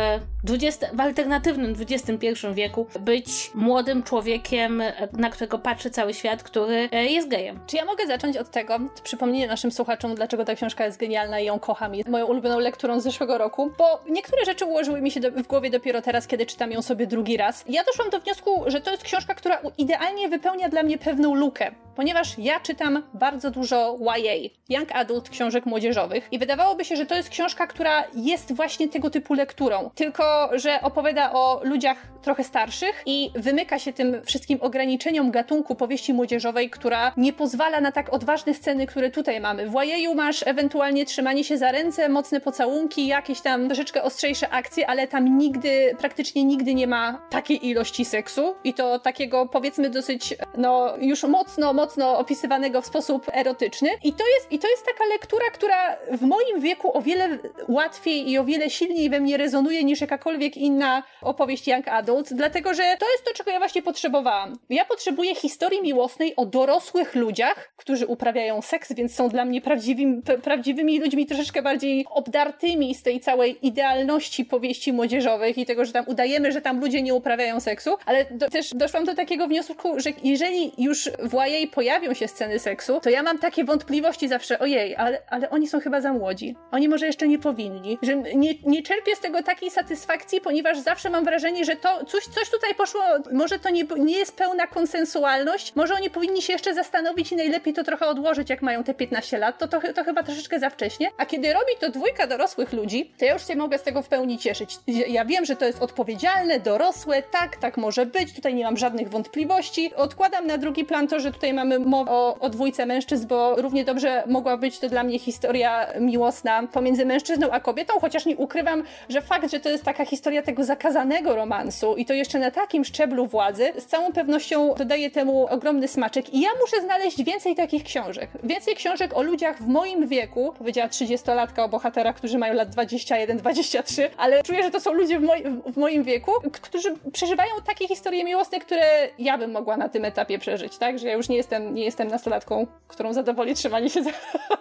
20, w alternatywnym XXI wieku być młodym człowiekiem, na którego patrzy cały świat, który e, jest gejem. Czy ja mogę zacząć od tego, przypomnienie naszym słuchaczom, dlaczego ta książka jest genialna i ją kocham, jest moją ulubioną lekturą z zeszłego roku, bo niektóre rzeczy ułożyły mi się do, w głowie dopiero teraz, kiedy czytam ją sobie drugi raz. Ja doszłam do wniosku, że to jest książka, która idealnie wypełnia dla mnie pewną lukę, ponieważ ja czytam bardzo dużo YA, Young Adult książek młodzieżowych i wydawałoby się, że to jest książka, która jest właśnie tego typu lekturą, tylko że opowiada o ludziach trochę starszych i wymyka się tym wszystkim ograniczeniom gatunku powieści młodzieżowej, która nie pozwala na tak odważne sceny, które tutaj mamy. W YA masz ewentualnie trzymanie się za ręce, mocne pocałunki, jakieś tam troszeczkę ostrzejsze akcje, ale tam nigdy, praktycznie nigdy nie ma takiej ilości seksu i to takiego powiedzmy dosyć, no już mocno, mocno opisywanego w sposób erotyczny i to jest, i to jest taka lektura, która w moim wieku o wiele łatwiej i o wiele silniej we mnie rezonuje niż jakakolwiek inna opowieść Young Adult, dlatego że to jest to, czego ja właśnie potrzebowałam. Ja potrzebuję historii miłosnej o dorosłych ludziach, którzy uprawiają seks, więc są dla mnie prawdziwymi, prawdziwymi ludźmi troszeczkę bardziej obdartymi z tej całej idealności powieści młodzieżowych i tego, że tam udajemy, że tam ludzie nie uprawiają seksu, ale do, też doszłam do takiego wniosku, że jeżeli już w YA pojawią się sceny seksu, to ja mam takie wątpliwości zawsze, ojej, ale, ale oni są chyba za młodzi. Oni może jeszcze nie powinni. Że nie, nie czerpię z tego takiej satysfakcji, ponieważ zawsze mam wrażenie, że to coś, coś tutaj poszło, może to nie, nie jest pełna konsensualność, może oni powinni się jeszcze zastanowić i najlepiej to trochę odłożyć, jak mają te 15 lat, to, to, to chyba troszeczkę za wcześnie. A kiedy robi to dwójka dorosłych ludzi, to ja już się mogę z tego w pełni cieszyć. Ja wiem, że to jest odpowiedzialne, dorosłe, tak, tak może być, tutaj nie mam żadnych wątpliwości. Odkładam na drugi plan to, że tutaj mamy mowę o, o dwójce mężczyzn, bo równie dobrze mogła być to dla mnie historia miłosna pomiędzy mężczyzną a kobietą, chociaż nie ukrywam, że fakt, że to jest taka historia tego zakazanego romansu i to jeszcze na takim szczeblu władzy, z całą pewnością dodaje temu ogromny smaczek. I ja muszę znaleźć więcej takich książek. Więcej książek o ludziach w moim wieku, powiedziała 30-latka o bohaterach, którzy mają lat 21-23, ale czuję, że to są ludzie w, moj w moim wieku, którzy przeżywają takie historie miłosne, które ja bym mogła na tym etapie przeżyć, tak? Że ja już nie jestem, nie jestem nastolatką, którą zadowoli trzymanie się za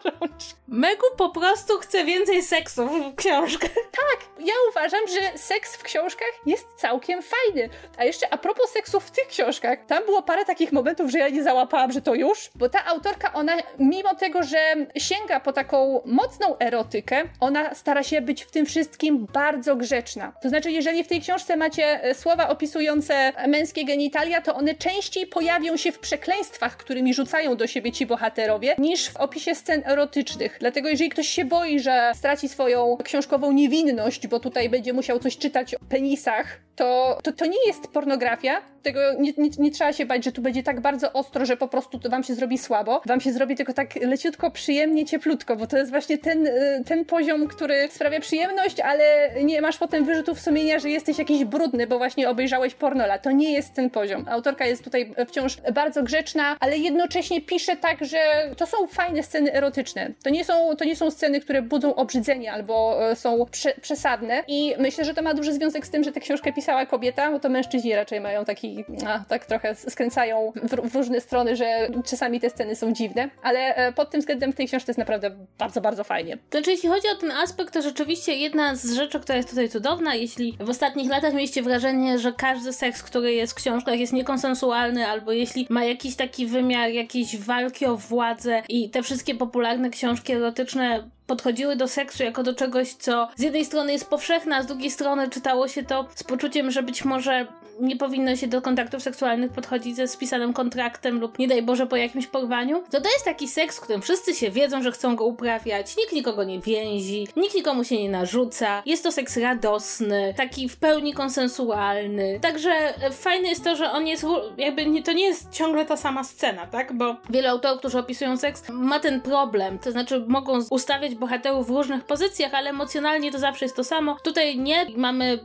rączkę. Megu po prostu chce więcej seksu w książkach. Tak, ja uważam, że seks w książkach jest całkiem fajny. A jeszcze a propos seksu w tych książkach, tam było parę takich momentów, że ja nie załapałam, że to już, bo ta autorka, ona mimo tego, że sięga po taką mocną erotykę, ona stara się być w tym wszystkim bardzo grzeczna. To znaczy, jeżeli w tej książce macie e, słowa opisujące męskie genitalia, to one częściej pojawią się w przekleństwach, którymi rzucają do siebie ci bohaterowie, niż w opisie scen erotycznych. Dlatego jeżeli ktoś się boi, że straci swoją książkową niewinność, bo tutaj będzie musiał coś czytać o penisach, руках. To, to, to nie jest pornografia. Tego nie, nie, nie, trzeba się bać, że tu będzie tak bardzo ostro, że po prostu to wam się zrobi słabo. Wam się zrobi tylko tak leciutko, przyjemnie, cieplutko, bo to jest właśnie ten, y, ten poziom, który sprawia przyjemność, ale nie masz potem wyrzutów sumienia, że jesteś jakiś brudny, bo właśnie obejrzałeś pornola. To nie jest ten poziom. Autorka jest tutaj wciąż bardzo grzeczna, ale jednocześnie pisze tak, że to są fajne sceny erotyczne. To nie są, to nie są sceny, które budzą obrzydzenie albo e, są prze, przesadne i myślę, że to ma duży związek z tym, że tę książkę pisała kobieta, bo to mężczyźni raczej mają taki, a, tak trochę skręcają w, w, różne strony, że czasami te sceny są dziwne, ale e, pod tym względem w tej książce jest naprawdę bardzo, bardzo fajnie. Znaczy, jeśli chodzi o ten aspekt, to rzeczywiście jedna z rzeczy, która jest tutaj cudowna, jeśli w ostatnich latach mieliście wrażenie, że każdy seks, który jest w książkach jest niekonsensualny, albo jeśli ma jakiś taki wymiar jakiejś walki o władzę i te wszystkie popularne książki erotyczne podchodziły do seksu jako do czegoś, co z jednej strony jest powszechne, a z drugiej strony czytało się to z poczuciem, że być może nie powinno się do kontaktów seksualnych podchodzić ze spisanym kontraktem lub nie daj Boże po jakimś porwaniu, to to jest taki seks, w którym wszyscy się wiedzą, że chcą go uprawiać, nikt nikogo nie więzi, nikt nikomu się nie narzuca, jest to seks radosny, taki w pełni konsensualny. Także e, fajne jest to, że on jest jakby, nie, to nie jest ciągle ta sama scena, tak? Bo wiele autorów, którzy opisują seks, ma ten problem, to znaczy mogą ustawiać bohaterów w różnych pozycjach, ale emocjonalnie to zawsze jest to samo. Tutaj nie mamy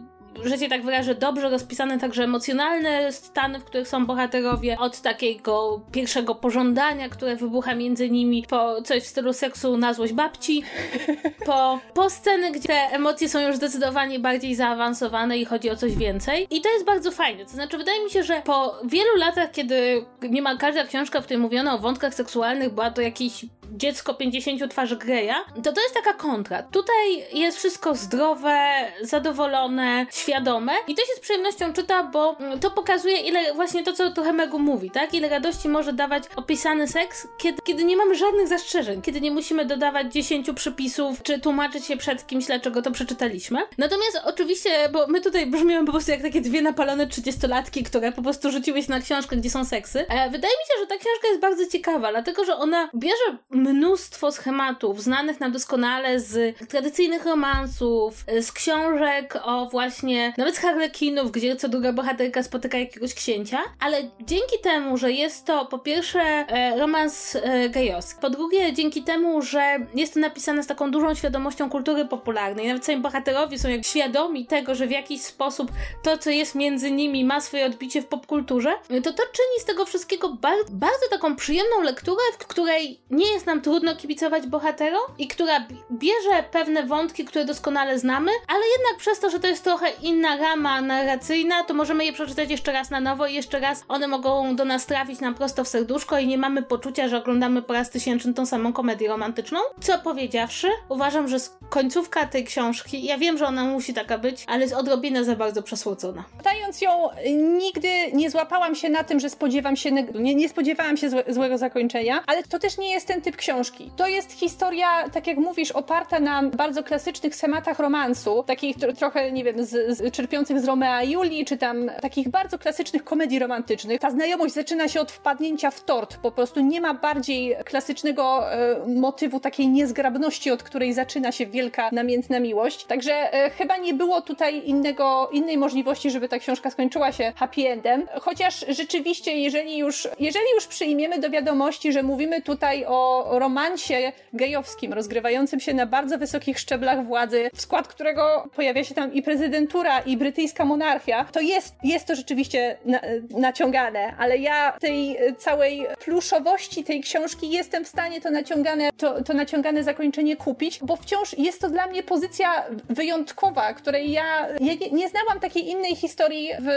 że się tak wyrażę, dobrze rozpisane także emocjonalne stany, w których są bohaterowie, od takiego pierwszego pożądania, które wybucha między nimi, po coś w stylu seksu na złość babci, po, po sceny, gdzie te emocje są już zdecydowanie bardziej zaawansowane i chodzi o coś więcej. I to jest bardzo fajne. To znaczy, wydaje mi się, że po wielu latach, kiedy niemal każda książka, w której mówiono o wątkach seksualnych, była to jakiś dziecko 50 twarzy Greya, to to jest taka kontra. Tutaj jest wszystko zdrowe, zadowolone, świadome i to się z przyjemnością czyta, bo to pokazuje ile właśnie to, co trochę Megu mówi, tak? Ile radości może dawać opisany seks, kiedy, kiedy nie mamy żadnych zastrzeżeń, kiedy nie musimy dodawać 10 przypisów, czy tłumaczyć się przed kimś, dlaczego to przeczytaliśmy. Natomiast oczywiście, bo my tutaj brzmiemy po prostu jak takie dwie napalone 30-latki, które po prostu rzuciły się na książkę, gdzie są seksy. E, wydaje mi się, że ta książka jest bardzo ciekawa, dlatego, że ona bierze mnóstwo schematów znanych nam doskonale z tradycyjnych romansów, z książek o właśnie, nawet z harlekinów, gdzie co druga bohaterka spotyka jakiegoś księcia, ale dzięki temu, że jest to po pierwsze e, romans e, gejowski, po drugie dzięki temu, że jest to napisane z taką dużą świadomością kultury popularnej, nawet sami bohaterowie są jak świadomi tego, że w jakiś sposób to, co jest między nimi ma swoje odbicie w popkulturze, to to czyni z tego wszystkiego bar bardzo taką przyjemną lekturę, w której nie jest nam trudno kibicować bohaterom i która bierze pewne wątki, które doskonale znamy, ale jednak przez to, że to jest trochę inna rama narracyjna, to możemy je przeczytać jeszcze raz na nowo i jeszcze raz one mogą do nas trafić nam prosto w serduszko i nie mamy poczucia, że oglądamy po raz tysięczny tą samą komedię romantyczną. Co powiedziawszy, uważam, że końcówka tej książki, ja wiem, że ona musi taka być, ale jest odrobinę za bardzo przesłocona. Czytając ją, nigdy nie złapałam się na tym, że spodziewam się, nie, nie spodziewałam się złe, złego zakończenia, ale to też nie jest ten typ książki. To jest historia, tak jak mówisz, oparta na bardzo klasycznych schematach romansu, takich tro trochę, nie wiem, z, czerpiących z Romea i Julii, czy tam takich bardzo klasycznych komedii romantycznych. Ta znajomość zaczyna się od wpadnięcia w tort. Po prostu nie ma bardziej klasycznego e, motywu takiej niezgrabności, od której zaczyna się wielka, namiętna miłość. Także e, chyba nie było tutaj innego, innej możliwości, żeby ta książka skończyła się happy endem. Chociaż rzeczywiście, jeżeli już, jeżeli już przyjmiemy do wiadomości, że mówimy tutaj o romansie gejowskim, rozgrywającym się na bardzo wysokich szczeblach władzy, w skład którego pojawia się tam i prezydentura, i brytyjska monarchia, to jest, jest to rzeczywiście na, naciągane, ale ja tej całej pluszowości tej książki jestem w stanie to naciągane, to, to naciągane zakończenie kupić, bo wciąż jest to dla mnie pozycja wyjątkowa, której ja, ja nie, nie znałam takiej innej historii w,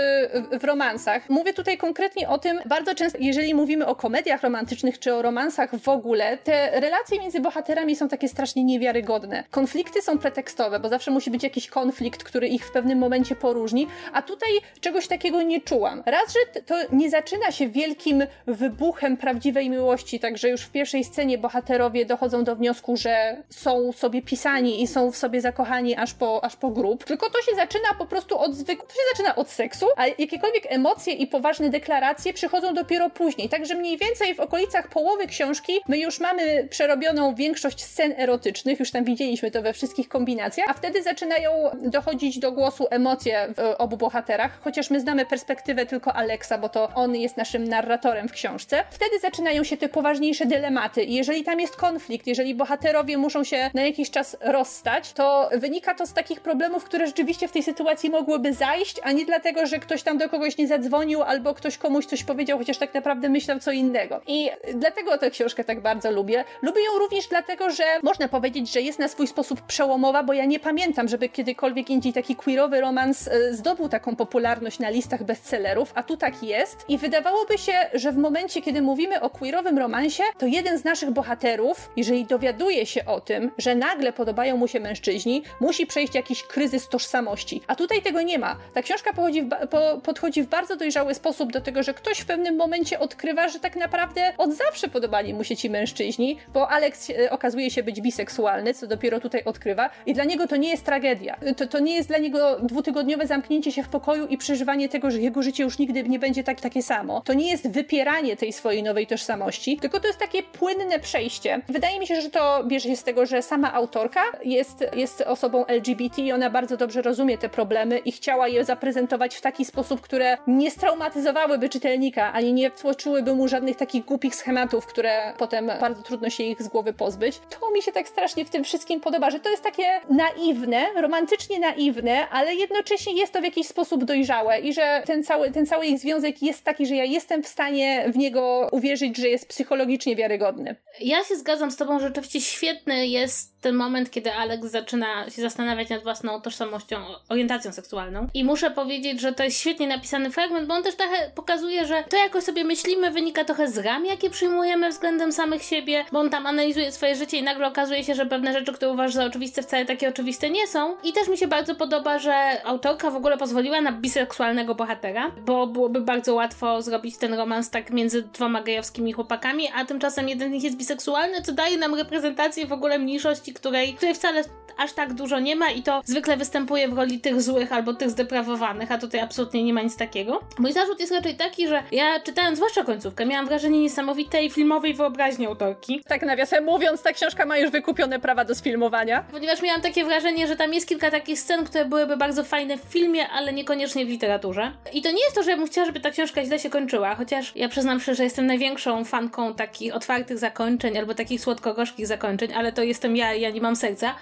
w, w romansach. Mówię tutaj konkretnie o tym, bardzo często, jeżeli mówimy o komediach romantycznych czy o romansach w ogóle, te relacje między bohaterami są takie strasznie niewiarygodne. Konflikty są pretekstowe, bo zawsze musi być jakiś konflikt, który ich w pewnym momencie poróżni, a tutaj czegoś takiego nie czułam. Raz, że to nie zaczyna się wielkim wybuchem prawdziwej miłości, także już w pierwszej scenie bohaterowie dochodzą do wniosku, że są sobie pisani i są w sobie zakochani aż po, aż po grób, tylko to się zaczyna po prostu od zwykłego, to się zaczyna od seksu, a jakiekolwiek emocje i poważne deklaracje przychodzą dopiero później, także mniej więcej w okolicach połowy książki my już mamy przerobioną większość scen erotycznych, już tam widzieliśmy to we wszystkich kombinacjach, a wtedy zaczynają dochodzić do głosu emocje w obu bohaterach, chociaż my znamy perspektywę tylko Alexa, bo to on jest naszym narratorem w książce. Wtedy zaczynają się te poważniejsze dylematy i jeżeli tam jest konflikt, jeżeli bohaterowie muszą się na jakiś czas rozstać, to wynika to z takich problemów, które rzeczywiście w tej sytuacji mogłyby zajść, a nie dlatego, że ktoś tam do kogoś nie zadzwonił albo ktoś komuś coś powiedział, chociaż tak naprawdę myślał co innego. I dlatego tę książkę tak bardzo lubię. Lubię ją również dlatego, że można powiedzieć, że jest na swój sposób przełomowa, bo ja nie pamiętam, żeby kiedykolwiek indziej taki queerowy romans e, zdobył taką popularność na listach bestsellerów, a tu tak jest. I wydawałoby się, że w momencie, kiedy mówimy o queerowym romansie, to jeden z naszych bohaterów, jeżeli dowiaduje się o tym, że nagle podobają mu się mężczyźni, musi przejść jakiś kryzys tożsamości. A tutaj tego nie ma. Ta książka w, po, podchodzi w bardzo dojrzały sposób do tego, że ktoś w pewnym momencie odkrywa, że tak naprawdę od zawsze podobali mu się ci mężczyźni, bo Alex e, okazuje się być biseksualny, co dopiero tutaj odkrywa, i dla niego to nie jest tragedia. To, to nie jest dla niego dwutygodniowe zamknięcie się w pokoju i przeżywanie tego, że jego życie już nigdy nie będzie tak, takie samo. To nie jest wypieranie tej swojej nowej tożsamości, tylko to jest takie płynne przejście. Wydaje mi się, że to bierze się z tego, że sama autorka jest, jest osobą LGBT i ona bardzo dobrze rozumie te problemy i chciała je zaprezentować w taki sposób, które nie straumatyzowałyby czytelnika, ani nie wtłoczyłyby mu żadnych takich głupich schematów, które potem bardzo trudno się ich z głowy pozbyć. To mi się tak strasznie w tym wszystkim podoba, że to jest takie naiwne, romantycznie naiwne, ale jednocześnie jest to w jakiś sposób dojrzałe i że ten cały, ten cały ich związek jest taki, że ja jestem w stanie w niego uwierzyć, że jest psychologicznie wiarygodny. Ja się zgadzam z tobą, że rzeczywiście świetny jest ten moment, kiedy Alex zaczyna się zastanawiać nad własną tożsamością, orientacją seksualną. I muszę powiedzieć, że to jest świetnie napisany fragment, bo on też trochę pokazuje, że to jakoś sobie myślimy wynika trochę z ram, jakie przyjmujemy względem samych siebie, bo on tam analizuje swoje życie i nagle okazuje się, że pewne rzeczy, które uważa za oczywiste, wcale takie oczywiste nie są. I też mi się bardzo podoba, że autorka w ogóle pozwoliła na biseksualnego bohatera, bo byłoby bardzo łatwo zrobić ten romans tak między dwoma gejowskimi chłopakami, a tymczasem jeden z nich jest biseksualny, co daje nam reprezentację w ogóle mniejszości, której, której wcale aż tak dużo nie ma i to zwykle występuje w roli tych złych albo tych zdeprawowanych, a tutaj absolutnie nie ma nic takiego. Mój zarzut jest raczej taki, że ja czytając zwłaszcza końcówkę, miałam wrażenie niesamowitej filmowej wyobraźni autorki. Tak nawiasem mówiąc, ta książka ma już wykupione prawa do sfilmowania. Ponieważ miałam takie wrażenie, że tam jest kilka takich scen, które byłyby bardzo fajne w filmie, ale niekoniecznie w literaturze. I to nie jest to, że ja bym chciała, żeby ta książka źle się kończyła, chociaż ja przyznam szczerze, że jestem największą fanką takich otwartych zakończeń albo takich słodko-gorzkich zakończeń, ale to jestem ja ja nie mam serca.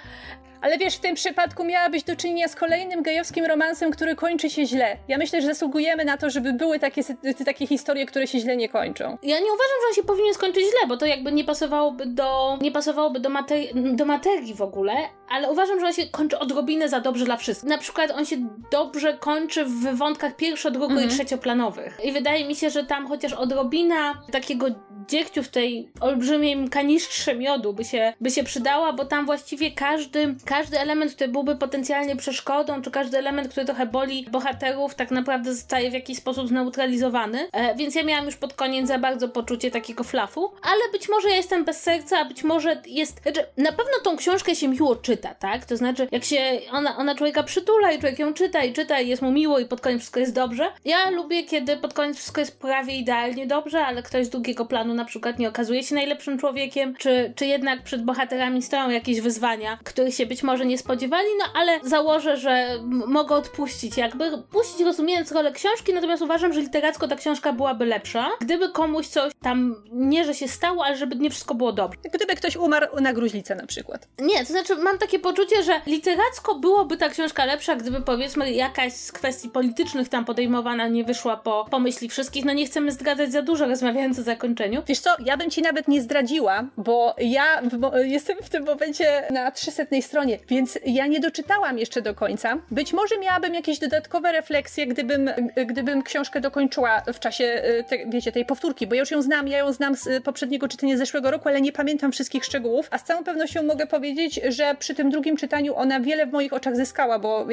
Ale wiesz, w tym przypadku miałabyś do czynienia z kolejnym gejowskim romansem, który kończy się źle. Ja myślę, że zasługujemy na to, żeby były takie, takie historie, które się źle nie kończą. Ja nie uważam, że on się powinien skończyć źle, bo to jakby nie pasowałoby do, nie pasowałoby do, materi do materii w ogóle, ale uważam, że on się kończy odrobinę za dobrze dla wszystkich. Na przykład on się dobrze kończy w wątkach pierwszo, drugo mhm. i trzecioplanowych. I wydaje mi się, że tam chociaż odrobina takiego dziegciu w tej olbrzymiej kanistrze miodu by się, by się przydała, bo tam właściwie każdy, każdy element, który byłby potencjalnie przeszkodą, czy każdy element, który trochę boli bohaterów, tak naprawdę zostaje w jakiś sposób zneutralizowany. E, więc ja miałam już pod koniec za bardzo poczucie takiego flafu, ale być może ja jestem bez serca, a być może jest. Znaczy, na pewno tą książkę się miło czyta, tak? To znaczy, jak się ona, ona człowieka przytula i człowiek ją czyta i czyta i jest mu miło i pod koniec wszystko jest dobrze. Ja lubię, kiedy pod koniec wszystko jest prawie idealnie dobrze, ale ktoś z drugiego planu na przykład nie okazuje się najlepszym człowiekiem, czy, czy jednak przed bohaterami stoją jakieś wyzwania, których się być może nie spodziewali, no ale założę, że mogę odpuścić, jakby puścić rozumiejąc rolę książki, natomiast uważam, że literacko ta książka byłaby lepsza, gdyby komuś coś tam nie, że się stało, ale żeby nie wszystko było dobrze. Gdyby ktoś umarł na gruźlicę na przykład. Nie, to znaczy mam takie poczucie, że literacko byłoby ta książka lepsza, gdyby powiedzmy jakaś z kwestii politycznych tam podejmowana nie wyszła po pomyśli wszystkich. No nie chcemy zdradzać za dużo, rozmawiając o zakończeniu. Wiesz co, ja bym ci nawet nie zdradziła, bo ja w, jestem w tym momencie na 300 stronie, więc ja nie doczytałam jeszcze do końca. Być może miałabym jakieś dodatkowe refleksje, gdybym, gdybym książkę dokończyła w czasie, e, te, wiecie, tej powtórki, bo ja już ją znam, ja ją znam z poprzedniego czytania zeszłego roku, ale nie pamiętam wszystkich szczegółów, a z całą pewnością mogę powiedzieć, że przy tym drugim czytaniu ona wiele w moich oczach zyskała, bo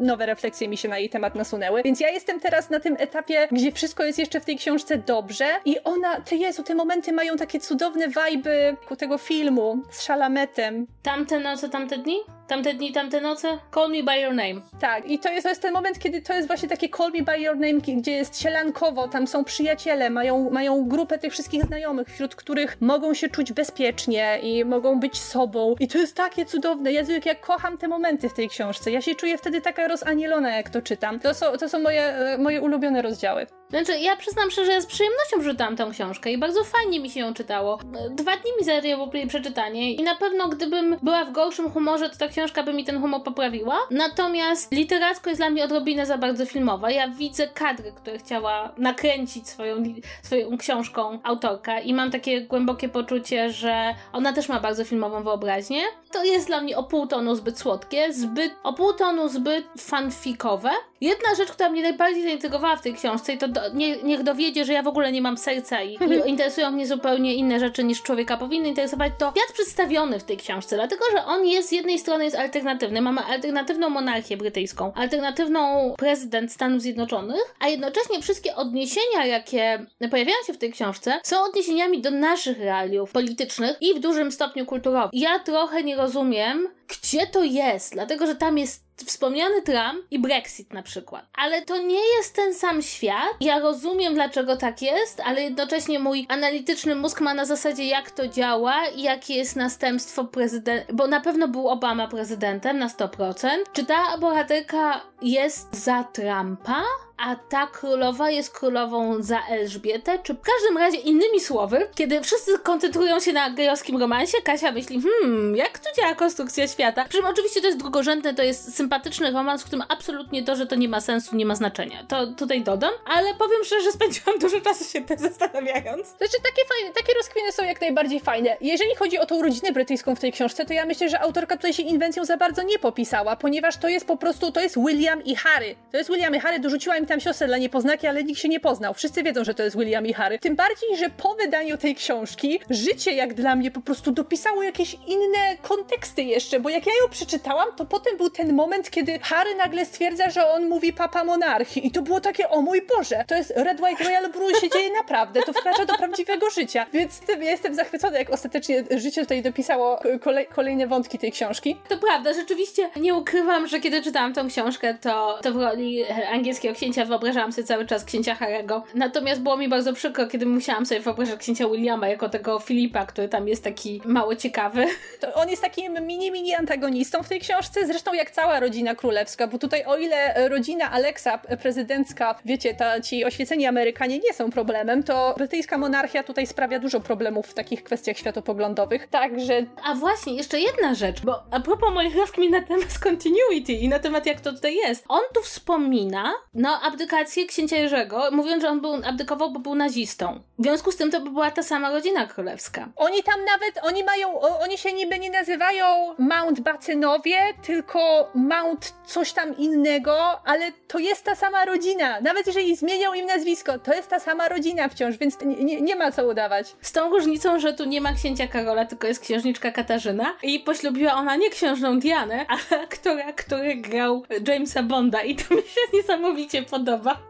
nowe refleksje mi się na jej temat nasunęły. Więc ja jestem teraz na tym etapie, gdzie wszystko jest jeszcze w tej książce dobrze i ona, ty Jezu, te momenty mają takie cudowne wajby tego filmu z Szalametem. Tamte noce, tamte dni? Bye. Tamte dni, tamte noce? Call me by your name. Tak, i to jest, to jest ten moment, kiedy to jest właśnie takie call me by your name, gdzie jest sielankowo, tam są przyjaciele, mają, mają grupę tych wszystkich znajomych, wśród których mogą się czuć bezpiecznie i mogą być sobą. I to jest takie cudowne. Jezu, jak ja kocham te momenty w tej książce. Ja się czuję wtedy taka rozanielona, jak to czytam. To są, to są moje, e, moje ulubione rozdziały. Znaczy, ja przyznam szczerze, że z przyjemnością przeczytałam tę książkę i bardzo fajnie mi się ją czytało. Dwa dni mi zajęło jej przeczytanie i na pewno gdybym była w gorszym humorze, to ta książka by mi ten humor poprawiła. Natomiast literacko jest dla mnie odrobinę za bardzo filmowa. Ja widzę kadry, które chciała nakręcić swoją, swoją książką autorka i mam takie głębokie poczucie, że ona też ma bardzo filmową wyobraźnię. To jest dla mnie o pół tonu zbyt słodkie, zbyt, o pół tonu zbyt fanfikowe. Jedna rzecz, która mnie najbardziej zaintrygowała w tej książce i to do, nie, niech dowiedzie, że ja w ogóle nie mam serca i, i interesują mnie zupełnie inne rzeczy niż człowieka powinny interesować, to świat przedstawiony w tej książce, dlatego, że on jest z jednej strony jest alternatywny, mamy alternatywną monarchię brytyjską, alternatywną prezydent Stanów Zjednoczonych, a jednocześnie wszystkie odniesienia, jakie pojawiają się w tej książce, są odniesieniami do naszych realiów politycznych i w dużym stopniu kulturowych. Ja trochę nie rozumiem, gdzie to jest, dlatego, że tam jest wspomniany Trump i Brexit na przykład. Ale to nie jest ten sam świat. Ja rozumiem, dlaczego tak jest, ale jednocześnie mój analityczny mózg ma na zasadzie, jak to działa i jakie jest następstwo prezydenta, bo na pewno był Obama prezydentem na 100%. Czy ta bohaterka jest za Trumpa? A ta królowa jest królową za Elżbietę, czy w każdym razie innymi słowy, kiedy wszyscy koncentrują się na gejowskim romansie, Kasia myśli, hmm, jak tu działa konstrukcja świata? Przy czym oczywiście to jest drugorzędne, to jest sympatyczny romans, w którym absolutnie to, że to nie ma sensu, nie ma znaczenia. To tutaj dodam, ale powiem szczerze, że spędziłam dużo czasu się tym zastanawiając. Znaczy, takie fajne, takie rozkwiny są jak najbardziej fajne. Jeżeli chodzi o tą rodzinę brytyjską w tej książce, to ja myślę, że autorka tutaj się inwencją za bardzo nie popisała, ponieważ to jest po prostu, to jest William i Harry. To jest William i Harry, dorzuciła im tam siostrę dla niepoznaki, ale nikt się nie poznał. Wszyscy wiedzą, że to jest William i Harry. Tym bardziej, że po wydaniu tej książki życie jak dla mnie po prostu dopisało jakieś inne konteksty jeszcze, bo jak ja ją przeczytałam, to potem był ten moment, kiedy Harry nagle stwierdza, że on mówi papa monarchii i to było takie, o mój Boże, to jest Red White Royal Blue się dzieje naprawdę, to wkracza do prawdziwego życia. Więc ja jestem zachwycona, jak ostatecznie życie tutaj dopisało kolej, kolejne wątki tej książki. To prawda, rzeczywiście nie ukrywam, że kiedy czytałam tą książkę, to, to w roli angielskiego księcia wyobrażałam sobie cały czas księcia Harego. Natomiast było mi bardzo przykro, kiedy musiałam sobie wyobrażać księcia Williama jako tego Filipa, który tam jest taki mało ciekawy. To on jest takim mini, mini antagonistą w tej książce, zresztą jak cała rodzina królewska, bo tutaj o ile rodzina Alexa prezydencka, wiecie, ta, ci oświeceni Amerykanie nie są problemem, to brytyjska monarchia tutaj sprawia dużo problemów w takich kwestiach światopoglądowych. Także... A właśnie, jeszcze jedna rzecz, bo a propos moich rozkmin na temat continuity i na temat jak to tutaj jest. On tu wspomina, no abdykację księcia Jerzego, mówiąc, że on był, abdykował, bo był nazistą. W związku z tym to by była ta sama rodzina królewska. Oni tam nawet, oni mają, oni się niby nie nazywają Mountbatenowie, tylko Mount coś tam innego, ale to jest ta sama rodzina. Nawet jeżeli zmienią im nazwisko, to jest ta sama rodzina wciąż, więc nie, nie, nie ma co udawać. Z tą różnicą, że tu nie ma księcia Karola, tylko jest księżniczka Katarzyna i poślubiła ona nie księżną Dianę, ale aktora, który grał Jamesa Bonda i to mi się niesamowicie podoba.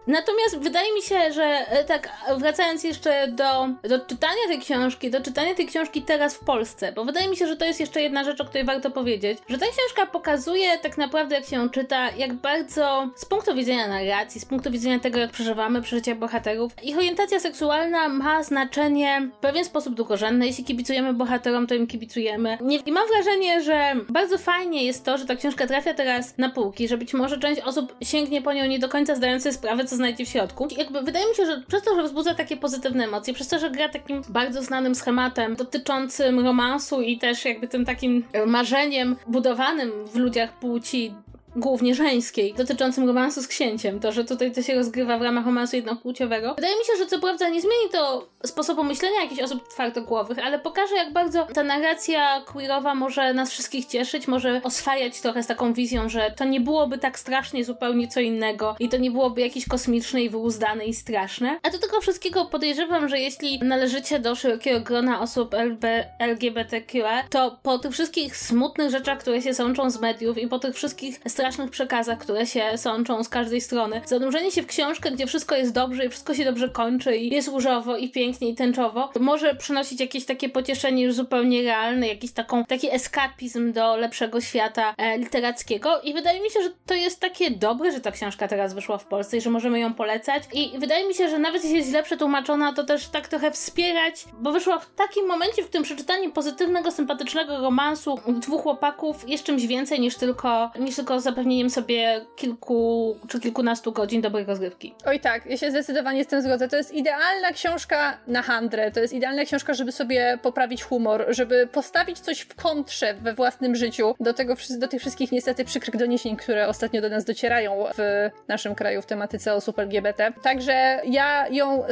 Natomiast wydaje mi się, że e, tak, wracając jeszcze do, do czytania tej książki, do czytania tej książki teraz w Polsce, bo wydaje mi się, że to jest jeszcze jedna rzecz, o której warto powiedzieć, że ta książka pokazuje tak naprawdę, jak się ją czyta, jak bardzo z punktu widzenia narracji, z punktu widzenia tego, jak przeżywamy przeżycia bohaterów, ich orientacja seksualna ma znaczenie w pewien sposób długorzędny. Jeśli kibicujemy bohaterom, to im kibicujemy. Nie, I mam wrażenie, że bardzo fajnie jest to, że ta książka trafia teraz na półki, że być może część osób sięgnie po nią nie do końca zdając sobie sprawę, co znajdzie w środku. Jakby wydaje mi się, że przez to, że wzbudza takie pozytywne emocje, przez to, że gra takim bardzo znanym schematem dotyczącym romansu i też jakby tym takim marzeniem budowanym w ludziach płci głównie żeńskiej, dotyczącym romansu z księciem. To, że tutaj to się rozgrywa w ramach romansu jednopłciowego. Wydaje mi się, że co prawda nie zmieni to sposobu myślenia jakichś osób twardogłowych, ale pokaże, jak bardzo ta narracja queerowa może nas wszystkich cieszyć, może oswajać trochę z taką wizją, że to nie byłoby tak strasznie zupełnie co innego i to nie byłoby jakieś kosmiczne i wyuzdane i straszne. A do tego wszystkiego podejrzewam, że jeśli należycie do szerokiego grona osób LB, LGBTQ, to po tych wszystkich smutnych rzeczach, które się sączą z mediów i po tych wszystkich strasznych przekazach, które się sączą z każdej strony. Zanurzenie się w książkę, gdzie wszystko jest dobrze i wszystko się dobrze kończy i jest różowo i pięknie i tęczowo, może przynosić jakieś takie pocieszenie już zupełnie realne, jakiś taką, taki eskapizm do lepszego świata e, literackiego i wydaje mi się, że to jest takie dobre, że ta książka teraz wyszła w Polsce i że możemy ją polecać i wydaje mi się, że nawet jeśli jest źle przetłumaczona, to też tak trochę wspierać, bo wyszła w takim momencie, w którym przeczytanie pozytywnego, sympatycznego romansu dwóch chłopaków jest czymś więcej niż tylko, niż tylko zapewnieniem sobie kilku czy kilkunastu godzin dobrej rozgrywki. Oj tak, ja się zdecydowanie z tym zgodzę. To jest idealna książka na handrę, to jest idealna książka, żeby sobie poprawić humor, żeby postawić coś w kontrze we własnym życiu do, tego, do tych wszystkich niestety przykrych doniesień, które ostatnio do nas docierają w naszym kraju w tematyce osób LGBT. Także ja ją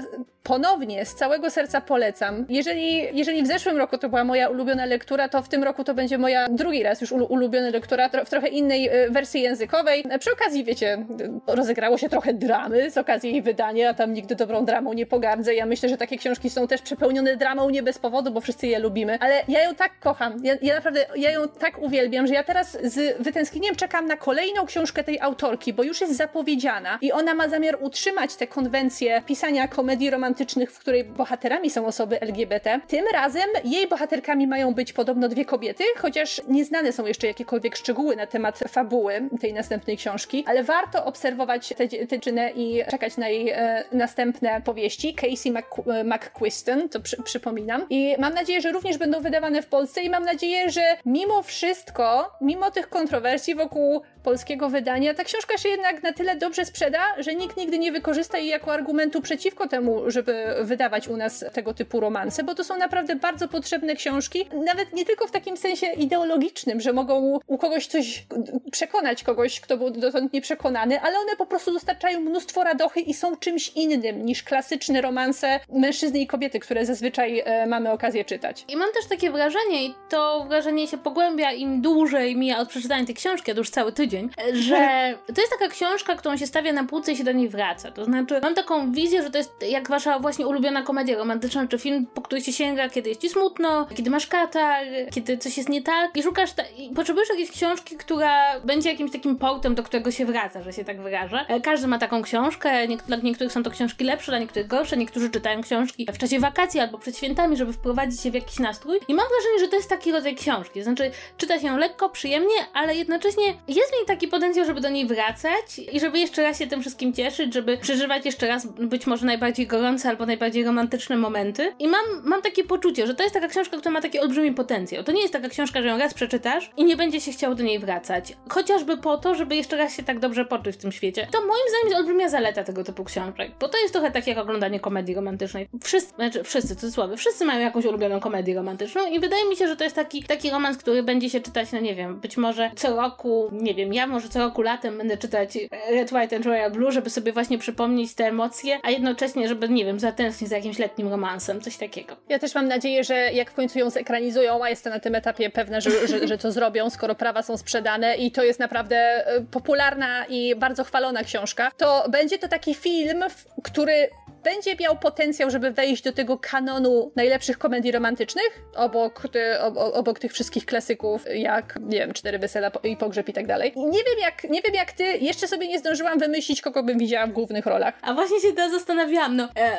ponownie z całego serca polecam. Jeżeli, jeżeli w zeszłym roku to była moja ulubiona lektura, to w tym roku to będzie moja drugi raz już ulubiona lektura w trochę innej y, wersji językowej. Przy okazji, wiecie, rozegrało się trochę dramy z okazji jej wydania, tam nigdy dobrą dramą nie pogardzę. Ja myślę, że takie książki są też przepełnione dramą nie bez powodu, bo wszyscy je lubimy. Ale ja ją tak kocham. Ja, ja naprawdę, ja ją tak uwielbiam, że ja teraz z wytęsknieniem czekam na kolejną książkę tej autorki, bo już jest zapowiedziana i ona ma zamiar utrzymać te konwencje pisania komedii romantycznych, w której bohaterami są osoby LGBT. Tym razem jej bohaterkami mają być podobno dwie kobiety, chociaż nieznane są jeszcze jakiekolwiek szczegóły na temat fabuły tej następnej książki, ale warto obserwować tę dziewczynę i czekać na jej e, następne powieści. Casey e, McQuiston, to przy, przypominam. I mam nadzieję, że również będą wydawane w Polsce i mam nadzieję, że mimo wszystko, mimo tych kontrowersji wokół polskiego wydania, ta książka się jednak na tyle dobrze sprzeda, że nikt nigdy nie wykorzysta jej jako argumentu przeciwko temu, żeby wydawać u nas tego typu romanse, bo to są naprawdę bardzo potrzebne książki, nawet nie tylko w takim sensie ideologicznym, że mogą u kogoś coś przekonać kogoś, kto był dotąd nieprzekonany, ale one po prostu dostarczają mnóstwo radochy i są czymś innym niż klasyczne romanse mężczyzny i kobiety, które zazwyczaj e, mamy okazję czytać. I mam też takie wrażenie, i to wrażenie się pogłębia im dłużej mija od przeczytania tej książki, a to już cały tydzień, że to jest taka książka, którą się stawia na półce i się do niej wraca. To znaczy, mam taką wizję, że to jest jak wasza właśnie ulubiona komedia romantyczna, czy film, po który się sięga, kiedy jest ci smutno, kiedy masz katar, kiedy coś jest nie tak i szukasz, ta- i potrzebujesz jakiejś książki, która będzie jakimś takim portem, do którego się wraca, że się tak wyrażę. E, każdy ma taką książkę, nie- dla niektórych są to książki lepsze, dla niektórych gorsze, niektórzy czytają książki w czasie wakacji albo przed świętami, żeby wprowadzić się w jakiś nastrój i mam wrażenie, że to jest taki rodzaj książki, znaczy czyta się lekko, przyjemnie, ale jednocześnie jest w niej taki potencjał, żeby do niej wracać i żeby jeszcze raz się tym wszystkim cieszyć, żeby przeżywać jeszcze raz być może najbardziej gorące albo najbardziej romantyczne momenty. I mam, mam takie poczucie, że to jest taka książka, która ma taki olbrzymi potencjał. To nie jest taka książka, że ją raz przeczytasz i nie będzie się chciało do niej wracać. Chociaż chociażby po to, żeby jeszcze raz się tak dobrze poczuć w tym świecie. To moim zdaniem jest olbrzymia zaleta tego typu książek, bo to jest trochę tak jak oglądanie komedii romantycznej. Wszyscy, znaczy wszyscy, cudzysłowie, wszyscy mają jakąś ulubioną komedię romantyczną i wydaje mi się, że to jest taki, taki romans, który będzie się czytać, no nie wiem, być może co roku, nie wiem, ja może co roku latem będę czytać Red, White and Royal Blue, żeby sobie właśnie przypomnieć te emocje, a jednocześnie, żeby, nie wiem, zatęsknić za jakimś letnim romansem, coś takiego. Ja też mam nadzieję, że jak w końcu ją zekranizują, a jestem na tym etapie pewna, że, że, że to zrobią, skoro prawa są sprzedane i to jest naprawdę e, popularna i bardzo chwalona książka, to będzie to taki film, który będzie miał potencjał, żeby wejść do tego kanonu najlepszych komedii romantycznych, obok, ty, obok tych wszystkich klasyków, jak, nie wiem, Cztery Wesela i Pogrzeb i tak dalej. Nie wiem, jak, nie wiem jak ty, jeszcze sobie nie zdążyłam wymyślić, kogo bym widziała w głównych rolach. A właśnie się teraz zastanawiałam, no, e,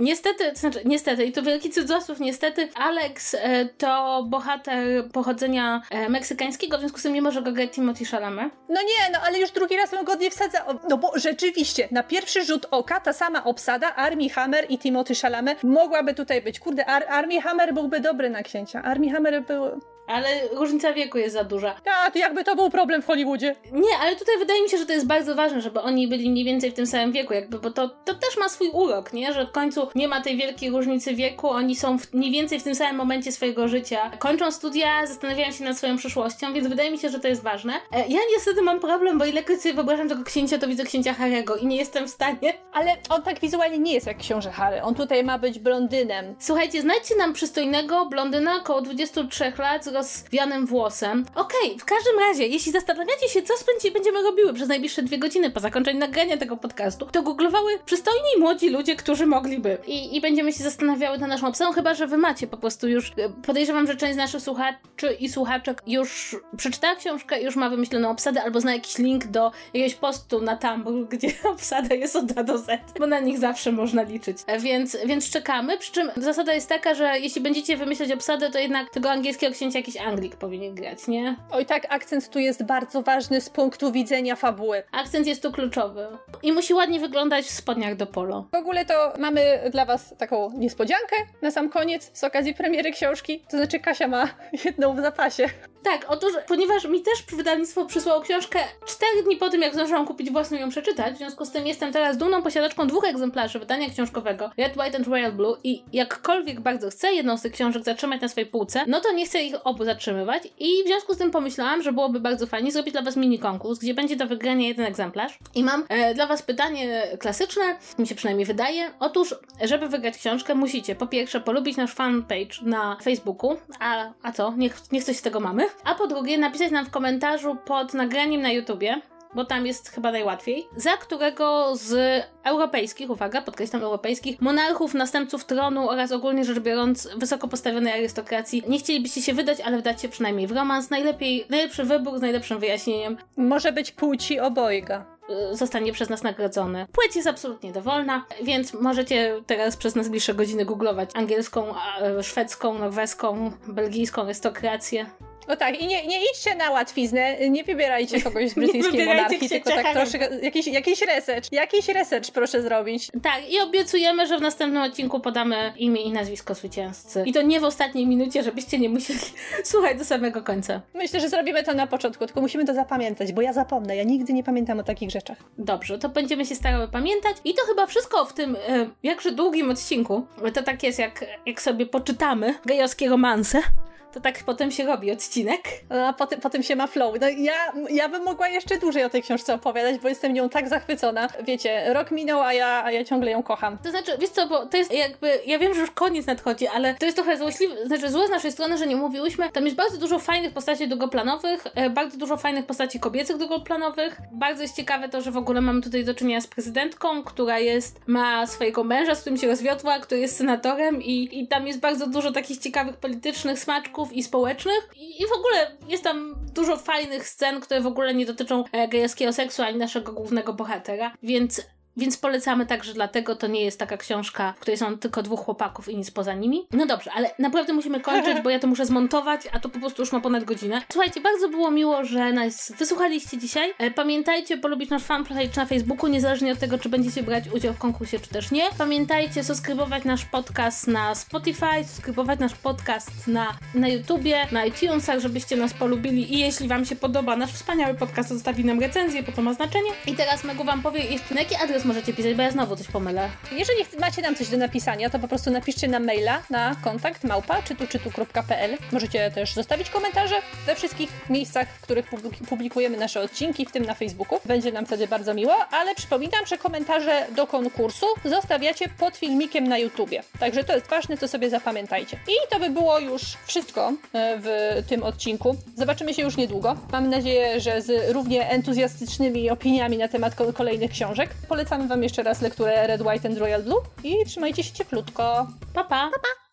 niestety, to znaczy, niestety, i to wielki cudzysłów, niestety, Alex e, to bohater pochodzenia e, meksykańskiego, w związku z tym nie może go grać Timothy Chalamet. No nie, no ale już drugi raz bym go nie wsadza, no bo rzeczywiście, na pierwszy rzut oka ta sama obsada, Armie Hammer i Timothy Chalamet mogłaby tutaj być. Kurde, Ar Armie Hammer byłby dobry na księcia. Armie Hammer był ale różnica wieku jest za duża. Tak, jakby to był problem w Hollywoodzie. Nie, ale tutaj wydaje mi się, że to jest bardzo ważne, żeby oni byli mniej więcej w tym samym wieku, jakby, bo to, to też ma swój urok, nie? Że w końcu nie ma tej wielkiej różnicy wieku, oni są w, mniej więcej w tym samym momencie swojego życia. Kończą studia, zastanawiają się nad swoją przyszłością, więc wydaje mi się, że to jest ważne. E, ja niestety mam problem, bo ilekroć sobie wyobrażam tego księcia, to widzę księcia Harego i nie jestem w stanie. Ale on tak wizualnie nie jest jak książę Harry. On tutaj ma być blondynem. Słuchajcie, znajdźcie nam przystojnego blondyna około 23 lat z rozwianym włosem. Okej, okay, w każdym razie, jeśli zastanawiacie się, co spędzi, będziemy robiły przez najbliższe dwie godziny po zakończeniu nagrania tego podcastu, to googlowały przystojni młodzi ludzie, którzy mogliby. I, i będziemy się zastanawiały nad naszą obsadą, chyba że wy macie po prostu już. E, podejrzewam, że część z naszych słuchaczy i słuchaczek już przeczytała książkę, już ma wymyśloną obsadę, albo zna jakiś link do jakiegoś postu na Tumblr, gdzie obsada jest od A do Z, bo na nich zawsze można liczyć. E, więc, więc czekamy. Przy czym zasada jest taka, że jeśli będziecie wymyślać obsadę, to jednak tego angielskiego księcia jakiś Anglik powinien powinien grać, nie? Oj tak, akcent tu jest bardzo ważny z punktu widzenia fabuły. Akcent jest tu kluczowy. I musi ładnie wyglądać w spodniach do polo. W ogóle to mamy dla was taką niespodziankę na sam koniec z okazji premiery książki. To znaczy Kasia ma jedną w zapasie. Tak, otóż, ponieważ mi też wydawnictwo przysłało książkę cztery dni po tym, jak zdążyłam kupić własną ją przeczytać, w związku z tym jestem teraz dumną posiadaczką dwóch egzemplarzy wydania książkowego Red, White and Royal Blue i jakkolwiek bardzo chcę jedną z tych książek zatrzymać na swojej półce, no to nie chcę ich obu zatrzymywać i w związku z tym pomyślałam, że byłoby bardzo fajnie zrobić dla Was mini konkurs, gdzie będzie do wygrania jeden egzemplarz. I mam e, dla Was pytanie klasyczne, mi się przynajmniej wydaje. Otóż, żeby wygrać książkę, musicie po pierwsze polubić nasz fanpage na Facebooku, a, a co, niech, niech coś z tego mamy. A po drugie, napisać nam w komentarzu pod nagraniem na YouTubie, bo tam jest chyba najłatwiej, za którego z europejskich, uwaga, podkreślam europejskich, monarchów, następców tronu oraz ogólnie rzecz biorąc wysoko postawionej arystokracji nie chcielibyście się wydać, ale wdać się przynajmniej w romans. Najlepiej, najlepszy wybór z najlepszym wyjaśnieniem. Może być płci obojga y, zostanie przez nas nagrodzony. Płeć jest absolutnie dowolna, więc możecie teraz przez najbliższe godziny googlować angielską, szwedzką, norweską, belgijską arystokrację. No tak, i nie, nie idźcie na łatwiznę, nie wybierajcie kogoś z brytyjskiej monarchii, tylko tak troszkę, jakiś, jakiś research, jakiś research proszę zrobić. Tak, i obiecujemy, że w następnym odcinku podamy imię i nazwisko zwycięzcy. I to nie w ostatniej minucie, żebyście nie musieli słuchać do samego końca. Myślę, że zrobimy to na początku, tylko musimy to zapamiętać, bo ja zapomnę, ja nigdy nie pamiętam o takich rzeczach. Dobrze, to będziemy się starały pamiętać i to chyba wszystko w tym e, jakże długim odcinku. To tak jest, jak, jak sobie poczytamy gejowskie romanse to tak potem się robi odcinek. A potem, potem się ma flow. No ja, ja bym mogła jeszcze dłużej o tej książce opowiadać, bo jestem nią tak zachwycona. Wiecie, rok minął, a ja, a ja ciągle ją kocham. To znaczy, wiesz co, bo to jest jakby, ja wiem, że już koniec nadchodzi, ale to jest trochę złośliwe, znaczy złe z naszej strony, że nie mówiłyśmy. Tam jest bardzo dużo fajnych postaci długoplanowych, e, bardzo dużo fajnych postaci kobiecych długoplanowych. Bardzo jest ciekawe to, że w ogóle mamy tutaj do czynienia z prezydentką, która jest, ma swojego męża, z którym się rozwiodła, który jest senatorem i, i tam jest bardzo dużo takich ciekawych politycznych smaczków i społecznych. I, i w ogóle jest tam dużo fajnych scen, które w ogóle nie dotyczą e, gejowskiego seksu ani naszego głównego bohatera, więc więc polecamy także dlatego, to nie jest taka książka, w której są tylko dwóch chłopaków i nic poza nimi. No dobrze, ale naprawdę musimy kończyć, bo ja to muszę zmontować, a to po prostu już ma ponad godzinę. Słuchajcie, bardzo było miło, że nas wysłuchaliście dzisiaj. E, Pamiętajcie polubić nasz fanpage na Facebooku, niezależnie od tego, czy będziecie brać udział w konkursie, czy też nie. Pamiętajcie subskrybować nasz podcast na Spotify, subskrybować nasz podcast na, na YouTubie, na iTunesach, żebyście nas polubili i jeśli wam się podoba nasz wspaniały podcast, zostawi nam recenzję, bo to ma znaczenie. I teraz Megu wam powie jeszcze, na jaki adres możecie pisać, bo ja znowu coś pomylę. Jeżeli macie nam coś do napisania, to po prostu napiszcie nam maila na kontakt małpa czytu-czytu.pl. Możecie też zostawić komentarze we wszystkich miejscach, w których publik- publikujemy nasze odcinki, w tym na Facebooku. Będzie nam wtedy bardzo miło, ale przypominam, że komentarze do konkursu zostawiacie pod filmikiem na YouTubie. Także to jest ważne, to sobie zapamiętajcie. I to by było już wszystko e, w tym odcinku. Zobaczymy się już niedługo. Mam nadzieję, że z równie entuzjastycznymi opiniami na temat ko- kolejnych książek. Polecamy Wam jeszcze raz lekturę Red, White and Royal Blue i trzymajcie się cieplutko. Pa, pa! pa, pa.